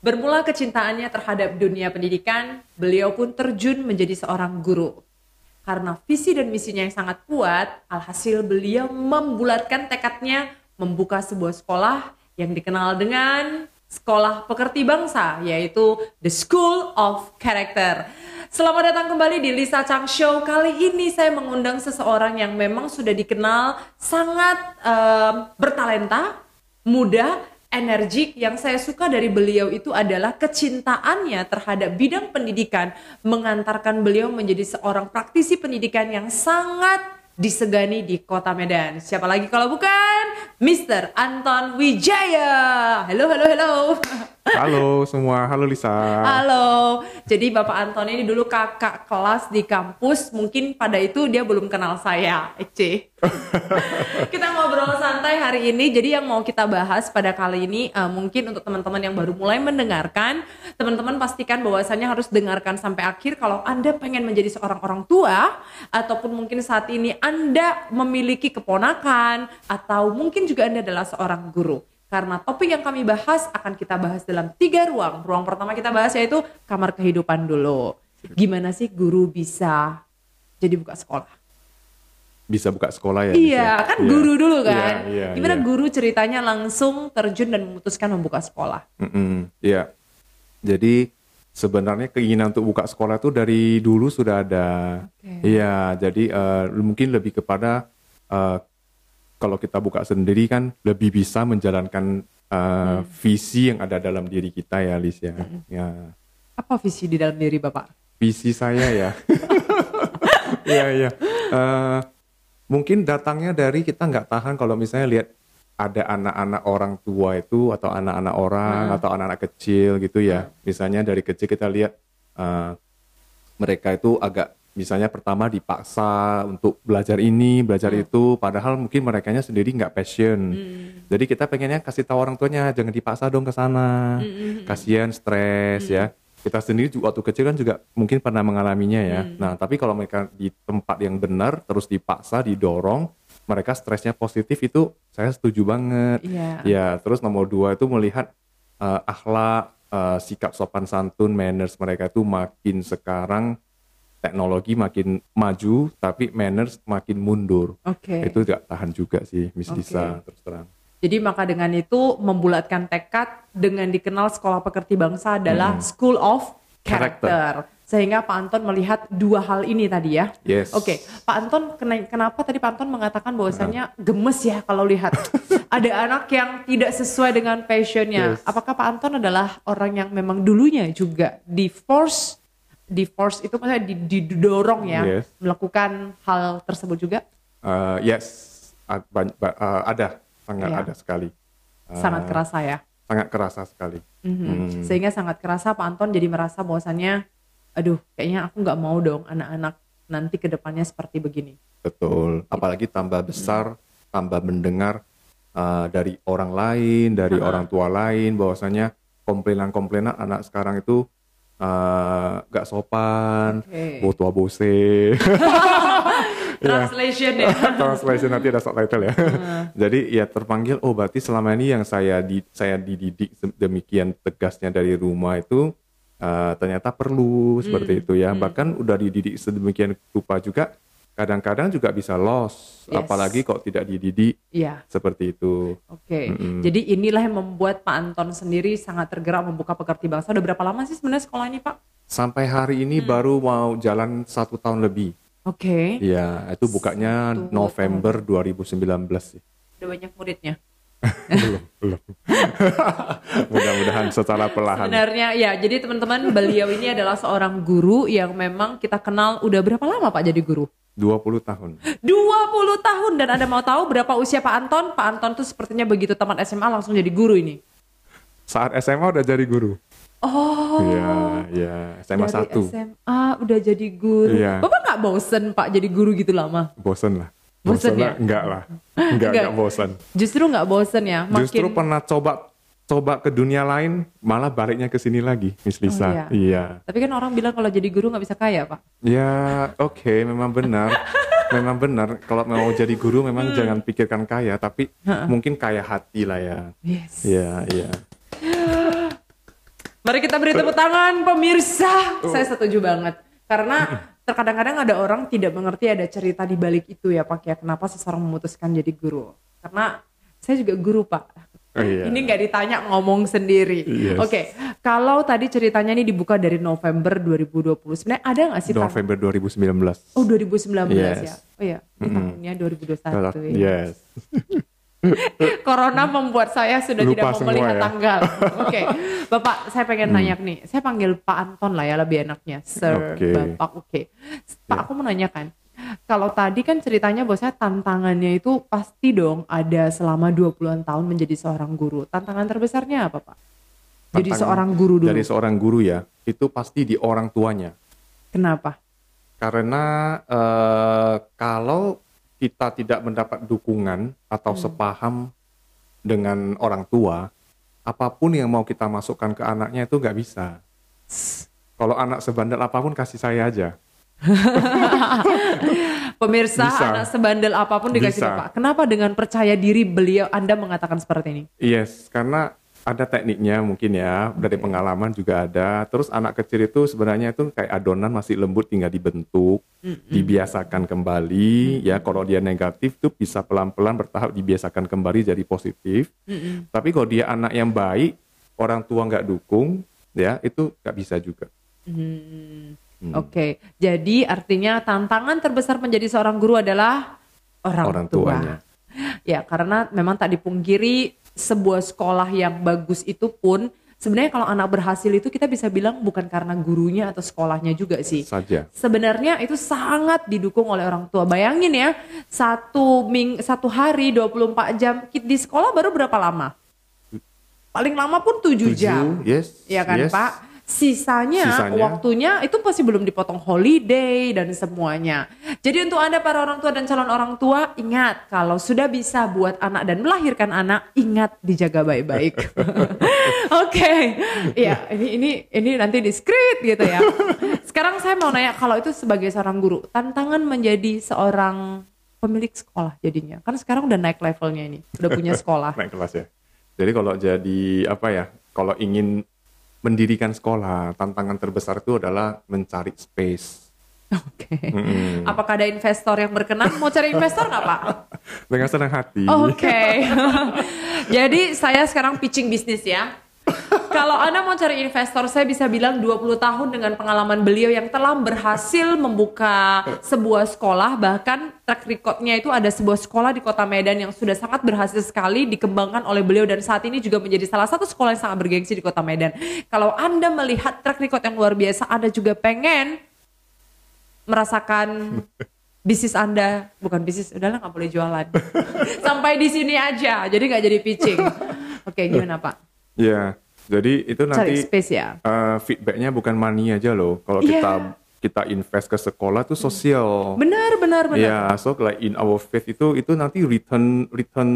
Bermula kecintaannya terhadap dunia pendidikan, beliau pun terjun menjadi seorang guru. Karena visi dan misinya yang sangat kuat, alhasil beliau membulatkan tekadnya membuka sebuah sekolah yang dikenal dengan Sekolah Pekerti Bangsa, yaitu The School of Character. Selamat datang kembali di Lisa Chang Show. Kali ini saya mengundang seseorang yang memang sudah dikenal sangat um, bertalenta, muda, energik yang saya suka dari beliau itu adalah kecintaannya terhadap bidang pendidikan mengantarkan beliau menjadi seorang praktisi pendidikan yang sangat disegani di kota Medan. Siapa lagi kalau bukan Mr. Anton Wijaya. Halo, halo, halo. Halo semua, halo Lisa. Halo. Jadi Bapak Anton ini dulu kakak kelas di kampus. Mungkin pada itu dia belum kenal saya, Ece. kita ngobrol santai hari ini. Jadi yang mau kita bahas pada kali ini uh, mungkin untuk teman-teman yang baru mulai mendengarkan, teman-teman pastikan bahwasannya harus dengarkan sampai akhir kalau Anda pengen menjadi seorang orang tua ataupun mungkin saat ini Anda memiliki keponakan atau mungkin juga Anda adalah seorang guru karena topik yang kami bahas akan kita bahas dalam tiga ruang. Ruang pertama kita bahas yaitu kamar kehidupan dulu. Gimana sih guru bisa jadi buka sekolah? Bisa buka sekolah ya? Iya, bisa. kan iya. guru dulu kan. Iya, iya, Gimana iya. guru ceritanya langsung terjun dan memutuskan membuka sekolah? Iya. Jadi sebenarnya keinginan untuk buka sekolah itu dari dulu sudah ada. Iya, okay. jadi uh, mungkin lebih kepada uh, kalau kita buka sendiri kan lebih bisa menjalankan uh, hmm. visi yang ada dalam diri kita ya, Lis ya. Hmm. ya. Apa visi di dalam diri Bapak? Visi saya ya. Iya, iya. Uh, mungkin datangnya dari kita nggak tahan kalau misalnya lihat ada anak-anak orang tua itu atau anak-anak orang hmm. atau anak-anak kecil gitu ya. Hmm. Misalnya dari kecil kita lihat uh, mereka itu agak misalnya pertama dipaksa untuk belajar ini, belajar hmm. itu, padahal mungkin mereka sendiri nggak passion. Hmm. Jadi kita pengennya kasih tahu orang tuanya jangan dipaksa dong ke sana, hmm. hmm, hmm. kasihan stres hmm. ya. Kita sendiri juga waktu kecil kan juga mungkin pernah mengalaminya ya. Hmm. Nah tapi kalau mereka di tempat yang benar, terus dipaksa, didorong, mereka stresnya positif itu saya setuju banget. Yeah. Ya terus nomor dua itu melihat uh, akhlak, uh, sikap sopan santun, manners mereka itu makin sekarang teknologi makin maju tapi manners makin mundur. Oke. Okay. Itu tidak tahan juga sih Miss okay. Lisa terus terang. Jadi maka dengan itu membulatkan tekad dengan dikenal Sekolah Pekerti Bangsa adalah hmm. School of Character. Character. Sehingga Pak Anton melihat dua hal ini tadi ya. Yes. Oke, okay. Pak Anton kenapa tadi Pak Anton mengatakan bahwasanya gemes ya kalau lihat ada anak yang tidak sesuai dengan passionnya. Yes. Apakah Pak Anton adalah orang yang memang dulunya juga di force di force itu maksudnya didorong ya yes. melakukan hal tersebut juga? Uh, yes, uh, ada sangat yeah. ada sekali. Uh, sangat kerasa ya. Sangat kerasa sekali. Mm-hmm. Hmm. Sehingga sangat kerasa Pak Anton jadi merasa bahwasannya, aduh, kayaknya aku nggak mau dong anak-anak nanti ke depannya seperti begini. Betul. Apalagi tambah besar, mm-hmm. tambah mendengar uh, dari orang lain, dari uh-huh. orang tua lain, bahwasanya komplainan-komplainan anak sekarang itu uh, gak sopan, okay. botua bose. Translation ya. Translation nanti ada subtitle ya. Uh. Jadi ya terpanggil oh berarti selama ini yang saya di saya dididik demikian tegasnya dari rumah itu uh, ternyata perlu seperti hmm. itu ya. Hmm. Bahkan udah dididik sedemikian rupa juga kadang-kadang juga bisa loss yes. apalagi kok tidak dididik yeah. seperti itu. Oke. Okay. Mm -hmm. Jadi inilah yang membuat Pak Anton sendiri sangat tergerak membuka pekerti bangsa. Udah berapa lama sih sebenarnya sekolah ini Pak? Sampai hari ini hmm. baru mau jalan satu tahun lebih. Oke. Okay. Iya, itu bukanya satu November tahun. 2019 sih. Udah banyak muridnya? Belum, belum. Mudah-mudahan secara perlahan. Sebenarnya ya, jadi teman-teman beliau ini adalah seorang guru yang memang kita kenal udah berapa lama Pak jadi guru? 20 tahun. 20 tahun dan Anda mau tahu berapa usia Pak Anton? Pak Anton tuh sepertinya begitu tamat SMA langsung jadi guru ini. Saat SMA udah jadi guru. Oh. Iya, iya, SMA dari 1. SMA udah jadi guru. Iya. Bapak nggak bosen Pak jadi guru gitu lama? Bosen lah. Bosen, bosen ya? Lah, enggak lah. Enggak, enggak bosen. Justru nggak bosen ya? Makin... Justru pernah coba coba ke dunia lain malah baliknya ke sini lagi Miss oh, Lisa. Oh, iya. iya. Tapi kan orang bilang kalau jadi guru nggak bisa kaya pak. Ya oke okay, memang benar. memang benar kalau mau jadi guru memang hmm. jangan pikirkan kaya tapi mungkin kaya hati lah ya. Yes. Iya iya. Mari kita beri tepuk tangan pemirsa. Saya setuju banget. Karena terkadang-kadang ada orang tidak mengerti ada cerita di balik itu ya Pak ya. Kenapa seseorang memutuskan jadi guru. Karena saya juga guru Pak. Oh, iya. Ini nggak ditanya ngomong sendiri. Yes. Oke, kalau tadi ceritanya ini dibuka dari November 2020. Sebenarnya ada nggak sih November 2019. Oh 2019 Yes. ya. Oh ya, di tahunnya 2021 ya. Corona membuat saya sudah Lupa tidak mau melihat ya. tanggal. Oke, Bapak, saya pengen nanya nih. Saya panggil Pak Anton lah ya lebih enaknya, Sir Oke. Bapak. Oke, Pak, Ya. aku mau nanyakan. Kalau tadi kan ceritanya bahwa saya tantangannya itu pasti dong ada selama 20-an tahun menjadi seorang guru. Tantangan terbesarnya apa, Pak? Jadi Tantangan seorang guru dulu. Dari seorang guru ya, itu pasti di orang tuanya. Kenapa? Karena eh, kalau kita tidak mendapat dukungan atau Hmm. sepaham dengan orang tua, apa pun yang mau kita masukkan ke anaknya itu nggak bisa. Kalau anak sebandel apa pun kasih saya aja. Pemirsa, Bisa. anak sebandel apa pun dikasih Bisa. Bapak. Kenapa dengan percaya diri beliau Anda mengatakan seperti ini? Yes, karena ada tekniknya mungkin ya dari pengalaman juga ada. Terus anak kecil itu sebenarnya itu kayak adonan masih lembut tinggal dibentuk, dibiasakan kembali. Ya kalau dia negatif tuh bisa pelan-pelan bertahap dibiasakan kembali jadi positif. Tapi kalau dia anak yang baik, orang tua nggak dukung, ya itu nggak bisa juga. Hmm. Hmm. Oke, jadi artinya tantangan terbesar menjadi seorang guru adalah orang, Orang tua. tuanya. Ya, karena memang tak dipungkiri sebuah sekolah yang bagus itu pun sebenarnya kalau anak berhasil itu kita bisa bilang bukan karena gurunya atau sekolahnya juga sih. Saja. Sebenarnya itu sangat didukung oleh orang tua. Bayangin ya, satu ming satu hari 24 jam di sekolah baru berapa lama? Paling lama pun 7 jam. Tujuh, yes. Iya kan yes. Pak? Sisanya, Sisanya. waktunya itu pasti belum dipotong holiday dan semuanya. Jadi untuk Anda para orang tua dan calon orang tua, ingat kalau sudah bisa buat anak dan melahirkan anak, ingat dijaga baik-baik. Oke. Iya, ini ini ini nanti di script gitu ya. Sekarang saya mau nanya kalau itu sebagai seorang guru, tantangan menjadi seorang pemilik sekolah jadinya. Kan sekarang udah naik levelnya ini, udah punya sekolah. naik kelas ya. Jadi kalau jadi apa ya? Kalau ingin mendirikan sekolah, tantangan terbesar itu adalah mencari space. Oke. Mm-mm. Apakah ada investor yang berkenan? Mau cari investor nggak Pak? Dengan senang hati. Oke. Jadi saya sekarang pitching bisnis ya. Kalau Anda mau cari investor, saya bisa bilang 20 tahun dengan pengalaman beliau yang telah berhasil membuka sebuah sekolah, bahkan track recordnya itu ada sebuah sekolah di kota Medan yang sudah sangat berhasil sekali dikembangkan oleh beliau. Dan saat ini juga menjadi salah satu sekolah yang sangat bergengsi di kota Medan. Kalau Anda melihat track record yang luar biasa, Anda juga pengen merasakan bisnis Anda. Bukan bisnis udahlah nggak boleh jualan. Sampai di sini aja. Jadi nggak jadi pitching. Oke gimana Pak Ya, jadi itu cari nanti space ya eh, feedbacknya bukan money aja loh. Kalau Iya. kita kita invest ke sekolah tuh sosial. benar benar benar Ya, so like in our faith itu itu nanti return return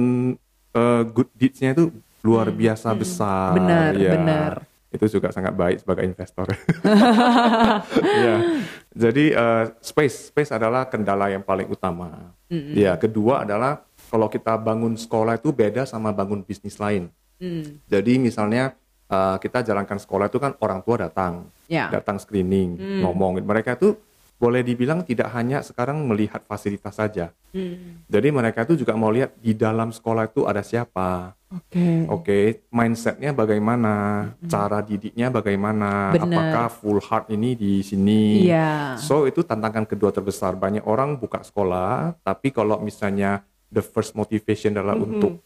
eh, good deeds-nya itu luar biasa besar. Hmm. Benar, Ya. benar. Itu juga sangat baik sebagai investor. ya. Jadi eh, space space adalah kendala yang paling utama. Ya, kedua adalah kalau kita bangun sekolah itu beda sama bangun bisnis lain. Hmm, Jadi misalnya uh, kita jalankan sekolah itu kan orang tua datang, Ya. datang screening, ngomong. Mereka itu boleh dibilang tidak hanya sekarang melihat fasilitas saja. hmm. Jadi mereka itu juga mau lihat di dalam sekolah itu ada siapa, oke oke, mindsetnya bagaimana, cara didiknya bagaimana, Benar. apakah full heart ini di sini. Iya. So itu tantangan kedua terbesar. Banyak orang buka sekolah, tapi kalau misalnya the first motivation adalah untuk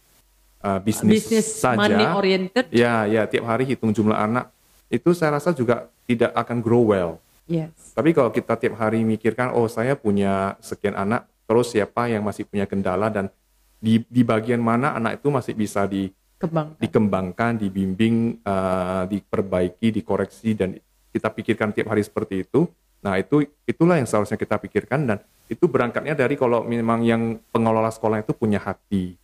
uh, bisnis, bisnis saja, money oriented. Ya, ya tiap hari hitung jumlah anak. Itu saya rasa juga tidak akan grow well. yes. Tapi kalau kita tiap hari mikirkan, oh saya punya sekian anak, terus siapa yang masih punya kendala dan di di bagian mana anak itu masih bisa di kembang dikembangkan, dibimbing, uh, diperbaiki, dikoreksi dan kita pikirkan tiap hari seperti itu. Nah, itu itulah yang seharusnya kita pikirkan dan itu berangkatnya dari kalau memang yang pengelola sekolah itu punya hati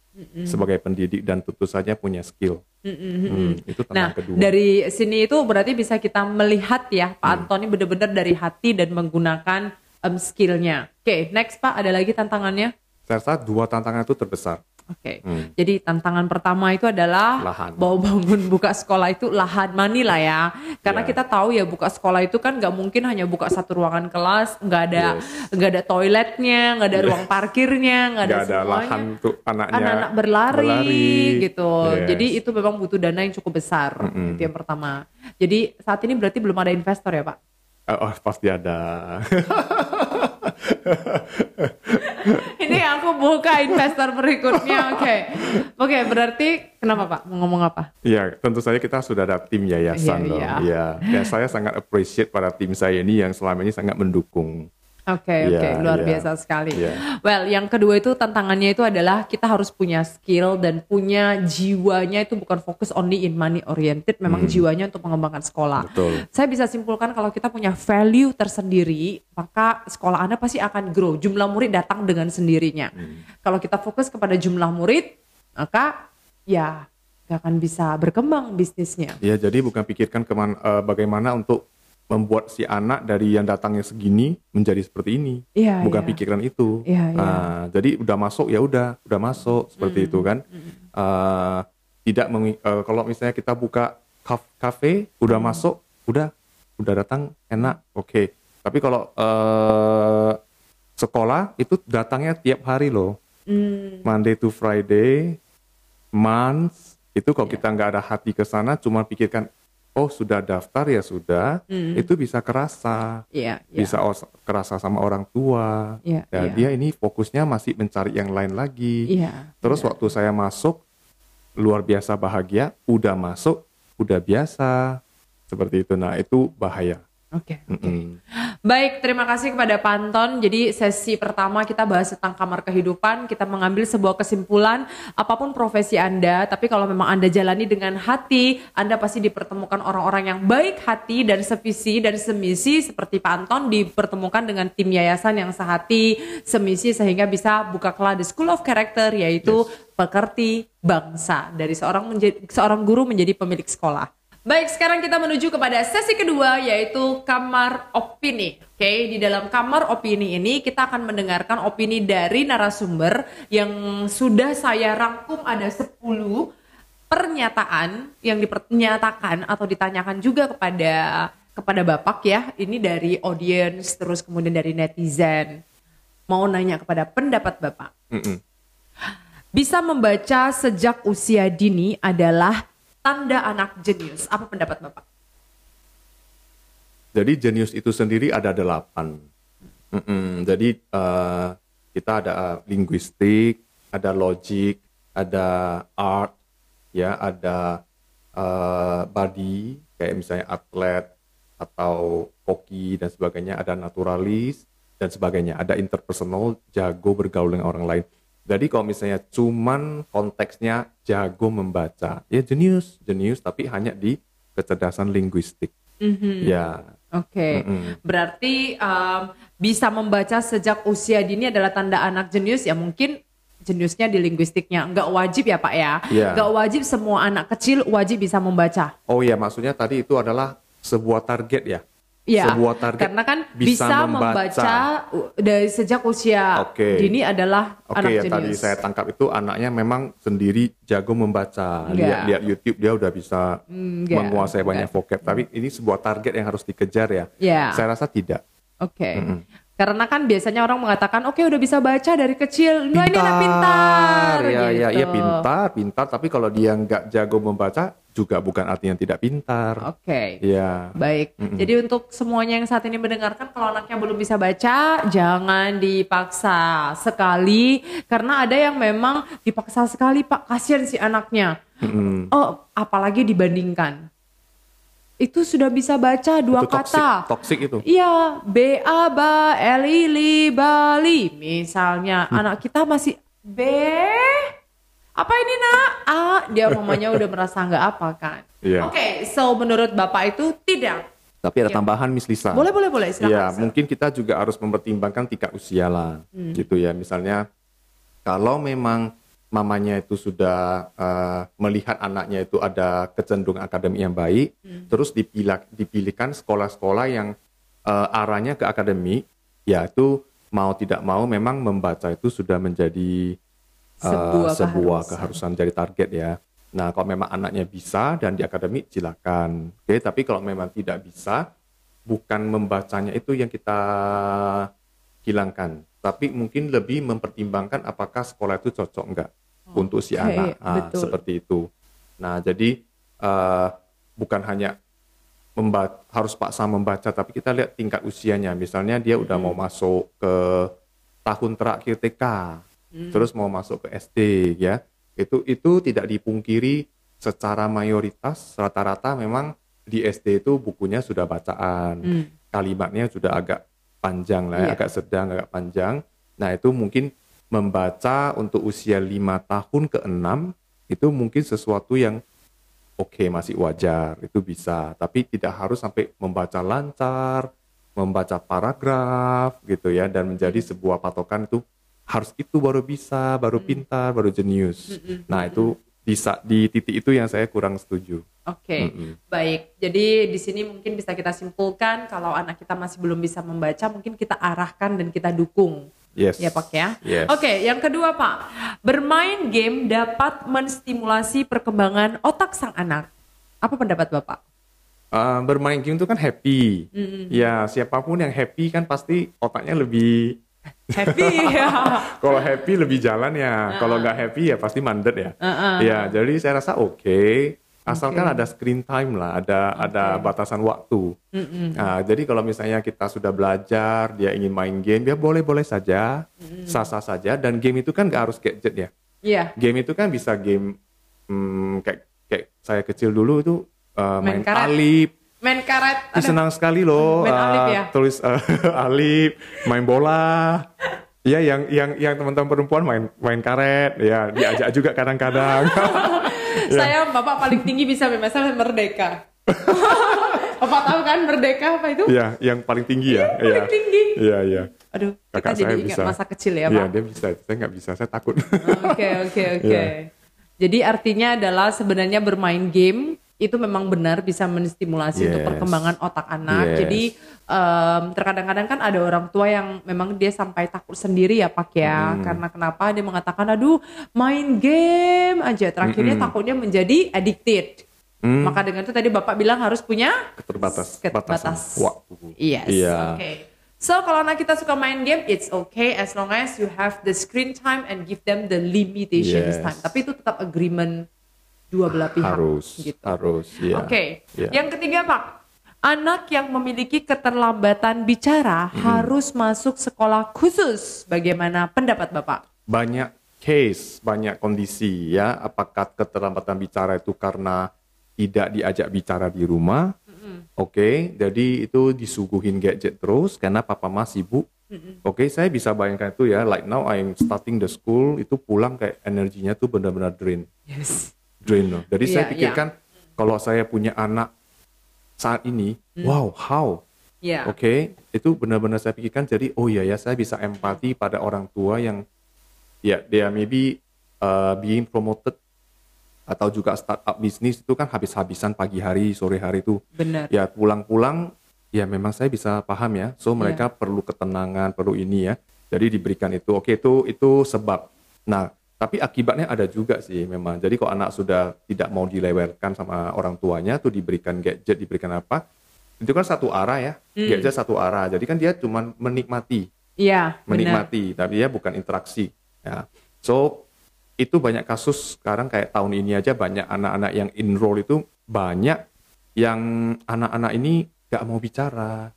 sebagai pendidik dan tentu saja punya skill. Hmm, itu Nah, tantangan kedua. dari sini itu berarti bisa kita melihat ya, Pak Antoni benar-benar dari hati dan menggunakan um, skillnya. Oke, next Pak, ada lagi tantangannya? Saya rasa dua tantangan itu terbesar. Oke. Hmm. Jadi tantangan pertama itu adalah Lahan. mau bangun buka sekolah itu lahan mani lah ya. Karena Ya. kita tahu ya buka sekolah itu kan nggak mungkin hanya buka satu ruangan kelas, nggak ada Yes. nggak ada toiletnya, nggak ada ruang parkirnya, nggak ada, Nggak ada semuanya. lahan untuk anaknya Anak-anak berlari, berlari. gitu. Yes. Jadi itu memang butuh dana yang cukup besar. Mm-mm. Itu yang pertama. Jadi saat ini berarti belum ada investor ya Pak? Oh, oh, pasti ada. ini aku buka investor berikutnya. Oke. Oke, berarti kenapa Pak? Mau ngomong apa? Iya, tentu saja kita sudah ada tim yayasan Iya, dong. iya. Dan saya sangat appreciate pada tim saya ini yang selama ini sangat mendukung. Oke Iya, oke luar iya. biasa sekali. Iya. Well yang kedua itu tantangannya itu adalah kita harus punya skill dan punya jiwanya itu bukan fokus only in money oriented, memang jiwanya untuk mengembangkan sekolah. Hmm. Betul. Saya bisa simpulkan kalau kita punya value tersendiri, maka sekolah Anda pasti akan grow. Jumlah murid datang dengan sendirinya. Hmm. Kalau kita fokus kepada jumlah murid, maka ya gak akan bisa berkembang bisnisnya. Ya, jadi bukan pikirkan keman, eh, bagaimana untuk membuat si anak dari yang datangnya segini menjadi seperti ini. Iya, bukan iya. pikiran itu. Nah, jadi udah masuk ya udah, udah masuk seperti itu kan. Eh, tidak mengi- eh, kalau misalnya kita buka kaf- kafe, udah masuk, udah, udah datang enak, oke. Tapi kalau eh, sekolah itu datangnya tiap hari loh, Hmm, Monday to Friday, months itu kalau kita nggak ada hati ke sana, cuma pikirkan, oh sudah daftar ya sudah, itu bisa kerasa Iya, iya. bisa kerasa sama orang tua. Iya, Dan iya. dia ini fokusnya masih mencari yang lain lagi. Iya. Terus waktu saya masuk luar biasa bahagia, udah masuk, udah biasa seperti itu. Nah itu bahaya. Oke. Mm-mm. Baik, terima kasih kepada Panton. Jadi sesi pertama kita bahas tentang kamar kehidupan. Kita mengambil sebuah kesimpulan, apa pun profesi Anda, tapi kalau memang Anda jalani dengan hati, Anda pasti dipertemukan orang-orang yang baik hati dan sevisi dan semisi seperti Panton dipertemukan dengan tim yayasan yang sehati, semisi sehingga bisa buka kelak The School of Character yaitu pekerti bangsa dari seorang menjadi seorang guru menjadi pemilik sekolah. Baik, sekarang kita menuju kepada sesi kedua yaitu kamar opini. Oke, di dalam kamar opini ini kita akan mendengarkan opini dari narasumber yang sudah saya rangkum ada 10 pernyataan yang dipernyatakan atau ditanyakan juga kepada kepada Bapak ya. Ini dari audience terus kemudian dari netizen. Mau nanya kepada pendapat Bapak. Mm-mm. Bisa membaca sejak usia dini adalah tanda anak jenius. Apa pendapat Bapak? Jadi jenius itu sendiri ada delapan. Mm-mm. Jadi eh, kita ada eh, linguistik, ada logic, ada art, ya, ada eh, body, kayak misalnya atlet atau hoki dan sebagainya, ada naturalis dan sebagainya, ada interpersonal, jago bergaul dengan orang lain. Jadi kalau misalnya cuman konteksnya jago membaca, ya jenius, jenius tapi hanya di kecerdasan linguistik. Ya, Oke, Mm-mm. berarti um, bisa membaca sejak usia dini adalah tanda anak jenius ya mungkin jeniusnya di linguistiknya nggak wajib ya pak ya Iya. nggak wajib semua anak kecil wajib bisa membaca Oh iya, maksudnya tadi itu adalah sebuah target ya. Ya Sebuah target karena kan bisa bisa, membaca. membaca. dari sejak usia Oke. dini adalah Oke anak ya jenius tadi saya tangkap itu anaknya memang sendiri jago membaca. Enggak. Lihat lihat YouTube dia udah bisa Enggak, menguasai banyak vocab. Tapi ini sebuah target yang harus dikejar ya. Ya. Saya rasa tidak. Oke. Karena kan biasanya orang mengatakan, oke udah bisa baca dari kecil, nah ini anak pintar. Ya ya gitu. ya pintar, pintar. Tapi kalau dia nggak jago membaca juga bukan artinya tidak pintar. Oke. Ya. Baik. Jadi untuk semuanya yang saat ini mendengarkan, kalau anaknya belum bisa baca, jangan dipaksa sekali, karena ada yang memang dipaksa sekali, Pak. Kasihan si anaknya. Mm-mm. Oh, apalagi dibandingkan. Itu sudah bisa baca dua Itu kata. toxic itu. Iya, B A ba L I li Bali. Misalnya Hmm. anak kita masih B apa ini nak? A, dia mamanya udah merasa nggak apa kan? Iya. Oke, so menurut bapak itu tidak. Tapi ada Ya. tambahan Miss Lisa. Boleh boleh boleh silakan. Ya, mungkin kita juga harus mempertimbangkan tingkat usia lah, gitu ya. Misalnya, kalau memang mamanya itu sudah eh, melihat anaknya itu ada kecenderungan akademik yang baik, terus dipilih, dipilihkan sekolah-sekolah yang eh, arahnya ke akademik, ya itu mau tidak mau memang membaca itu sudah menjadi uh, Sebuah sebuah keharusan. keharusan jadi target ya. Nah, kalau memang anaknya bisa dan di akademik silakan. Oke, tapi kalau memang tidak bisa, bukan membacanya itu yang kita hilangkan, tapi mungkin lebih mempertimbangkan apakah sekolah itu cocok enggak untuk si Oke, anak. Ah, betul. seperti itu. Nah, jadi eh, bukan hanya harus paksa membaca, tapi kita lihat tingkat usianya. Misalnya dia udah mau masuk ke tahun terakhir TK, terus mau masuk ke SD, ya. Itu itu tidak dipungkiri secara mayoritas rata-rata memang di SD itu bukunya sudah bacaan, Hmm. kalimatnya sudah agak panjang lah, ya, Iya. agak sedang, agak panjang. Nah itu mungkin membaca untuk usia lima tahun ke enam itu mungkin sesuatu yang oke masih wajar itu bisa. Tapi tidak harus sampai membaca lancar membaca paragraf gitu ya dan menjadi sebuah patokan itu harus itu baru bisa baru pintar baru jenius. Nah itu bisa di titik itu yang saya kurang setuju. Oke, Mm-mm. baik. Jadi di sini mungkin bisa kita simpulkan kalau anak kita masih belum bisa membaca, mungkin kita arahkan dan kita dukung, yes ya Pak ya. yes Oke, yang kedua Pak, bermain game dapat menstimulasi perkembangan otak sang anak. Apa pendapat Bapak? Uh, bermain game itu kan happy ya siapa pun yang happy kan pasti otaknya lebih Happy ya. kalau happy lebih jalan ya kalau nggak happy ya pasti mandet ya Uh-uh. ya jadi saya rasa oke asalkan Oke. ada screen time lah ada ada batasan waktu Nah, jadi kalau misalnya kita sudah belajar dia ingin main game ya boleh boleh saja sah sah saja dan game itu kan nggak harus gadget ya Iya. game itu kan bisa game hmm, kayak kayak saya kecil dulu itu uh, Main main, karet. alip Main karet. itu ada- senang sekali loh Main alip uh, ya? tulis uh, alip main bola ya yang yang yang teman-teman perempuan main main karet ya diajak juga kadang-kadang Saya Bapak paling tinggi bisa misalnya merdeka. Bapak tahu kan merdeka apa itu? ya yang paling tinggi ya Paling ya tinggi. Iya, iya. Aduh, kita Kakak jadi saya ingat bisa. masa kecil ya, Iya, Pak. dia bisa. Saya nggak bisa. Saya takut. Oke, oke, oke. Iya. Jadi artinya adalah sebenarnya bermain game itu memang benar bisa menstimulasi untuk Yes. perkembangan otak anak. Yes. Jadi em, terkadang-kadang kan ada orang tua yang memang dia sampai takut sendiri ya Pak ya. Karena kenapa dia mengatakan aduh main game aja. Terakhirnya takutnya menjadi addicted. Hmm. Maka dengan itu tadi Bapak bilang harus punya Keterbatas. Keterbatas. waktu. Yes. Iya. Oke. So kalau anak kita suka main game, it's okay as long as you have the screen time and give them the limitations Yes. time. Tapi itu tetap agreement dua belah pihak. Harus. Gitu. Harus. Iya. Oke. Iya. Yang ketiga Pak, anak yang memiliki keterlambatan bicara harus masuk sekolah khusus. Bagaimana pendapat Bapak? Banyak case, banyak kondisi ya. Apakah keterlambatan bicara itu karena tidak diajak bicara di rumah? Oke, jadi itu disuguhin gadget terus karena papa mas sibuk. Oke, saya bisa bayangkan itu ya. Like now I'm starting the school, itu pulang kayak energinya tuh benar-benar drain. Yes. Drain loh. Jadi saya Iya, pikirkan kalau saya punya anak saat ini, Hmm. wow, how? Ya. Oke, itu benar-benar saya pikirkan. Jadi, oh iya ya, saya bisa empati pada orang tua yang ya dia maybe uh, being promoted atau juga startup bisnis itu kan habis-habisan pagi hari, sore hari itu. Benar. Ya pulang-pulang, ya memang saya bisa paham ya. So mereka Iya. perlu ketenangan, perlu ini ya. Jadi diberikan itu. Oke, itu itu sebab. Nah, tapi akibatnya ada juga sih memang. Jadi kalau anak sudah tidak mau dilewatkan sama orang tuanya, tuh diberikan gadget, diberikan apa? Itu kan satu arah ya. Hmm. Gadget satu arah. Jadi kan dia cuma menikmati, benar. menikmati, tapi ya bukan interaksi. Ya. So itu banyak kasus sekarang kayak tahun ini aja banyak anak-anak yang enroll itu banyak yang anak-anak ini gak mau bicara,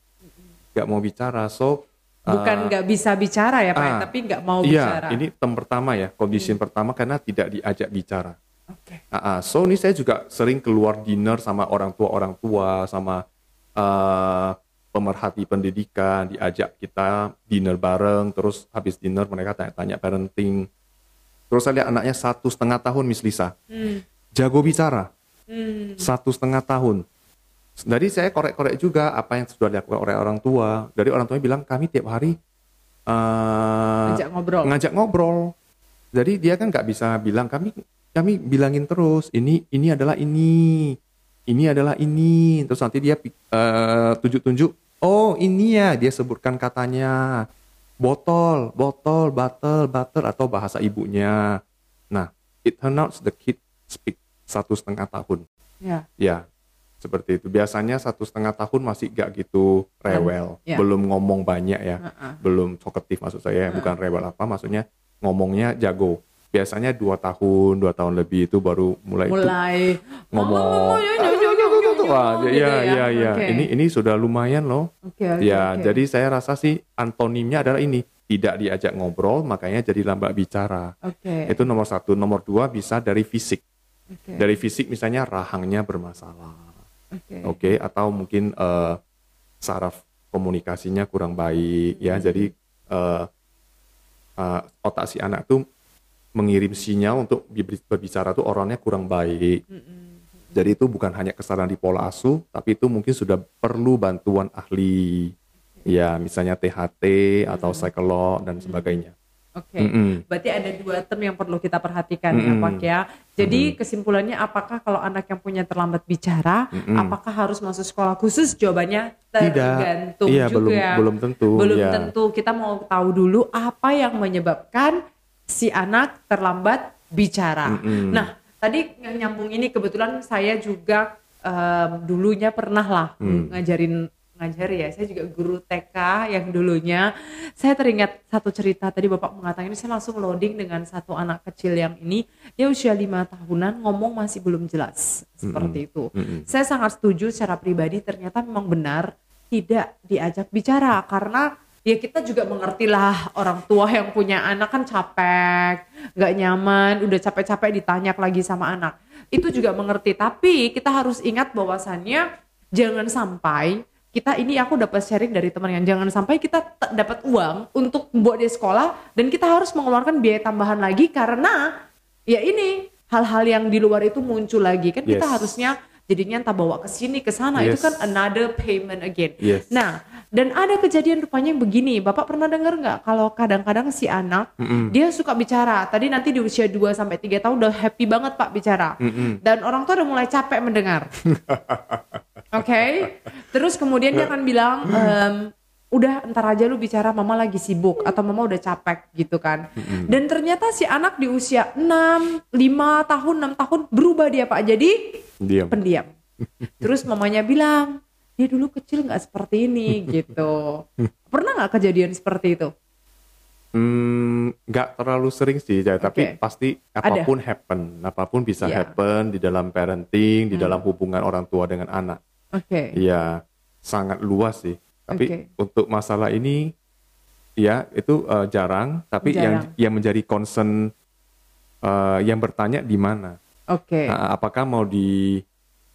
gak mau bicara. So Bukan nggak bisa bicara ya Pak, ah, tapi nggak mau iya, bicara. ini term pertama ya, kondisi pertama karena tidak diajak bicara. Oke. Ah, ah. so ini saya juga sering keluar dinner sama orang tua orang tua sama eh, pemerhati pendidikan diajak kita dinner bareng terus habis dinner mereka tanya-tanya parenting terus saya lihat anaknya satu setengah tahun Miss Lisa Hmm. jago bicara Hmm. satu setengah tahun jadi saya korek-korek juga apa yang sudah dilakukan oleh orang tua dari orang tuanya bilang kami tiap hari eh, Ajak ngobrol. ngajak ngobrol. Jadi dia kan nggak bisa bilang kami kami bilangin terus ini ini adalah ini ini adalah ini terus nanti dia eh, tunjuk-tunjuk oh ini ya dia sebutkan katanya botol botol bottle butter atau bahasa ibunya Nah, it turn out the kid speak satu setengah tahun. Ya. Ya, seperti itu. Biasanya satu setengah tahun masih gak gitu rewel, Ya. belum ngomong banyak ya, Heeh. belum talkative maksud saya, bukan rewel apa, maksudnya ngomongnya jago. Biasanya dua tahun, dua tahun lebih itu baru mulai, itu Mulai ngomong. Oh, ya, ya, ya, ya, ya, ya, Wah, gitu ya, ya, ya. Oke. Ini ini sudah lumayan loh. Oke, oke, Ya, oke. jadi saya rasa sih antonimnya adalah ini tidak diajak ngobrol, makanya jadi lambat bicara. Oke. Itu nomor satu. Nomor dua bisa dari fisik. Oke. Dari fisik misalnya rahangnya bermasalah, Oke. oke, atau mungkin eh, saraf komunikasinya kurang baik, ya. Jadi eh, eh, otak si anak tuh mengirim sinyal untuk bi- berbicara tuh orangnya kurang baik. Jadi itu bukan hanya kesalahan di pola asuh, tapi itu mungkin sudah perlu bantuan ahli. Ya, misalnya THT atau psikolog dan sebagainya. Oke. Mm-mm. Berarti ada dua term yang perlu kita perhatikan ya, Mm-mm. Pak ya. Jadi kesimpulannya apakah kalau anak yang punya terlambat bicara, apakah harus masuk sekolah khusus? Jawabannya tergantung Iya, belum juga. belum tentu. Belum ya. tentu. Kita mau tahu dulu apa yang menyebabkan si anak terlambat bicara. Mm-mm. Nah, tadi yang nyambung ini kebetulan saya juga em, dulunya pernah lah Hmm. ngajarin ngajar ya. Saya juga guru TK yang dulunya. Saya teringat satu cerita tadi Bapak mengatakan ini saya langsung loading dengan satu anak kecil yang ini dia usia lima tahunan ngomong masih belum jelas seperti itu. Mm-mm. Saya sangat setuju secara pribadi ternyata memang benar tidak diajak bicara karena ya kita juga mengertilah orang tua yang punya anak kan capek, nggak nyaman, udah capek-capek ditanya lagi sama anak. Itu juga mengerti, tapi kita harus ingat bahwasannya jangan sampai kita ini aku dapat sharing dari teman yang jangan sampai kita dapat uang untuk membuat dia sekolah dan kita harus mengeluarkan biaya tambahan lagi karena ya ini hal-hal yang di luar itu muncul lagi kan kita Yes. harusnya jadinya entah bawa ke sini ke sana itu Yes. kan another payment again. Yes. Nah, dan ada kejadian rupanya yang begini. Bapak pernah dengar nggak kalau kadang-kadang si anak Mm-mm. dia suka bicara. Tadi nanti di usia 2 sampai 3 tahun udah happy banget Pak bicara. Mm-mm. Dan orang tua udah mulai capek mendengar. Oke. Terus kemudian dia akan bilang em, udah entar aja lu bicara mama lagi sibuk atau mama udah capek gitu kan. Dan ternyata si anak di usia 6, 5 tahun, 6 tahun berubah dia Pak. Jadi Diam. pendiam. Terus mamanya bilang, dia dulu kecil nggak seperti ini gitu. Pernah nggak kejadian seperti itu? Hmm, nggak terlalu sering sih, ya, tapi Oke. pasti apa pun happen, apa pun bisa Iya. happen di dalam parenting, di dalam hubungan orang tua dengan anak. Oke. Iya, sangat luas sih. Tapi Oke. untuk masalah ini, ya itu eh, jarang. Tapi yang Jarang. yang menjadi concern eh, yang bertanya di mana? Oke. Nah, apakah mau di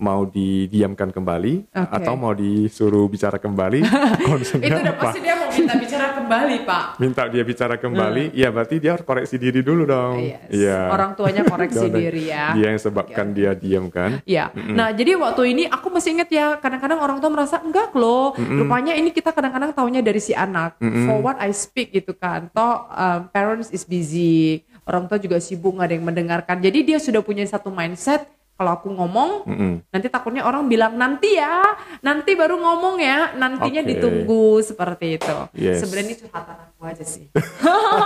mau didiamkan kembali Oke. atau mau disuruh bicara kembali? Itu udah apa? pasti dia mau minta bicara kembali, Pak. Minta dia bicara kembali, ya berarti dia harus koreksi diri dulu dong. Yes. Iya. Orang tuanya koreksi diri ya. Dia yang sebabkan dia diam kan? Ya, nah jadi waktu ini aku masih ingat ya kadang-kadang orang tua merasa enggak loh, rupanya ini kita kadang-kadang taunya dari si anak. For what I speak gitu kan, toh um, parents is busy, orang tua juga sibuk nggak ada yang mendengarkan. Jadi dia sudah punya satu mindset kalau aku ngomong Mm-mm. nanti takutnya orang bilang nanti ya, nanti baru ngomong ya, nantinya Oke. ditunggu seperti itu. Yes. Sebenarnya ini curhatan aku aja sih.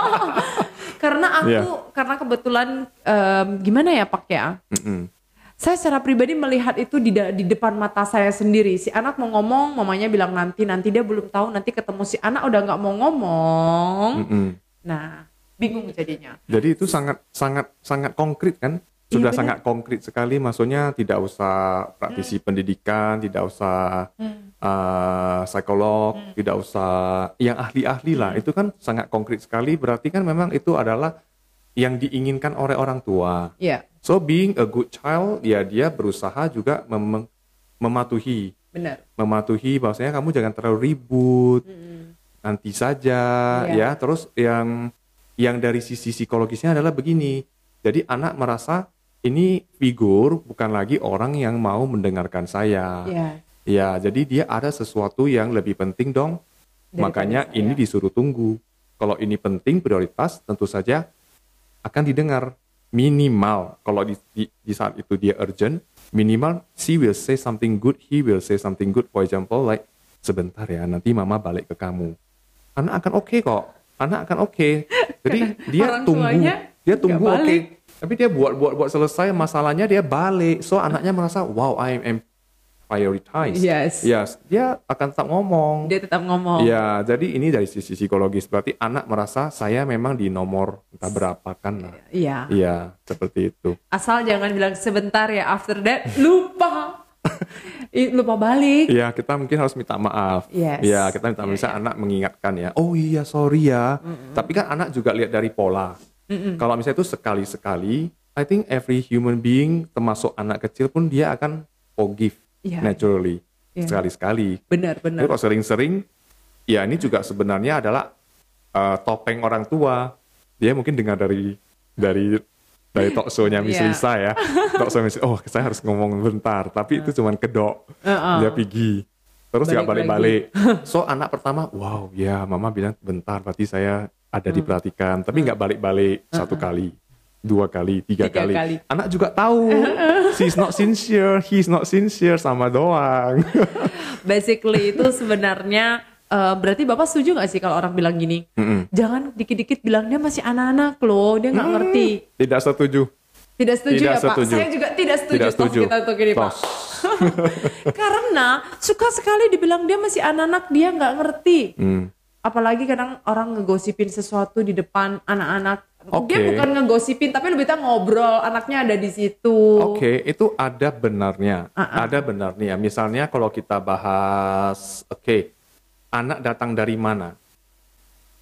karena aku Iya. karena kebetulan em, gimana ya Pak ya? Mm-mm. Saya secara pribadi melihat itu di, di depan mata saya sendiri. Si anak mau ngomong, mamanya bilang nanti, nanti dia belum tahu, nanti ketemu si anak udah nggak mau ngomong. Mm-mm. Nah, bingung jadinya. Jadi itu sangat sangat sangat konkret kan? Sudah Iya, benar. sangat konkret sekali. Maksudnya tidak usah praktisi pendidikan, tidak usah uh, psikolog, tidak usah yang ahli-ahli lah. Itu kan sangat konkret sekali. Berarti kan memang itu adalah yang diinginkan oleh orang tua. Iya, So being a good child, ya dia berusaha juga mem- mematuhi, benar. mematuhi bahwasanya kamu jangan terlalu ribut, nanti saja, Iya. ya. Terus yang yang dari sisi psikologisnya adalah begini. Jadi anak merasa ini figur bukan lagi orang yang mau mendengarkan saya. Iya, Ya, jadi dia ada sesuatu yang lebih penting dong. Daripada Makanya saya. ini disuruh tunggu. Kalau ini penting prioritas, tentu saja akan didengar minimal. Kalau di, di, di saat itu dia urgent, minimal she will say something good, he will say something good. For example, like sebentar ya, nanti mama balik ke kamu. Anak akan oke kok. Anak akan oke. Jadi dia Orang tunggu, dia tunggu oke. balik. Tapi dia buat buat buat selesai masalahnya dia balik. So anaknya merasa wow I am prioritized. Yes. Yes, dia akan tetap ngomong. Dia tetap ngomong. Ya, jadi ini dari sisi psikologis berarti anak merasa saya memang di nomor entah berapa kan lah. Iya. Iya, seperti itu. Asal jangan bilang sebentar ya after that lupa. Lupa balik. Iya, kita mungkin harus minta maaf. Yes. Iya, kita minta Iya, bisa iya. anak mengingatkan ya. Oh iya, sorry ya. Tapi kan anak juga lihat dari pola. Kalau misalnya itu sekali-sekali, I think every human being, termasuk anak kecil pun dia akan forgive Iya. naturally. Iya. Sekali-sekali. Benar, Tapi benar. kalau sering-sering, ya ini juga sebenarnya adalah uh, topeng orang tua. Dia mungkin dengar dari dari dari talk show-nya Miss Iya. Lisa ya. Talk show Miss, oh saya harus ngomong bentar, tapi itu cuma kedok. Heeh. Dia pergi. Terus nggak Balik balik-balik. So anak pertama, wow ya mama bilang bentar, berarti saya ada Hmm. diperhatikan. Tapi nggak balik-balik satu kali, dua kali, tiga, Tiga kali. kali. Anak juga tahu, she's not sincere, he's not sincere, sama doang. Basically itu sebenarnya eh, berarti Bapak setuju nggak sih kalau orang bilang gini? Mm-mm. Jangan dikit-dikit bilang dia masih anak-anak loh, dia nggak ngerti. Tidak setuju. Tidak setuju Tidak ya Pak? setuju. Saya juga tidak setuju. Tidak setuju. kita untuk ini Pak. Karena suka sekali dibilang dia masih anak-anak, dia nggak ngerti. Hmm. Apalagi kadang orang ngegosipin sesuatu di depan anak-anak. Dia Oke. bukan ngegosipin, tapi lebih tak ngobrol. Anaknya ada di situ. Oke, itu ada benarnya. Uh-uh. Ada benarnya. Misalnya kalau kita bahas, oke, anak datang dari mana?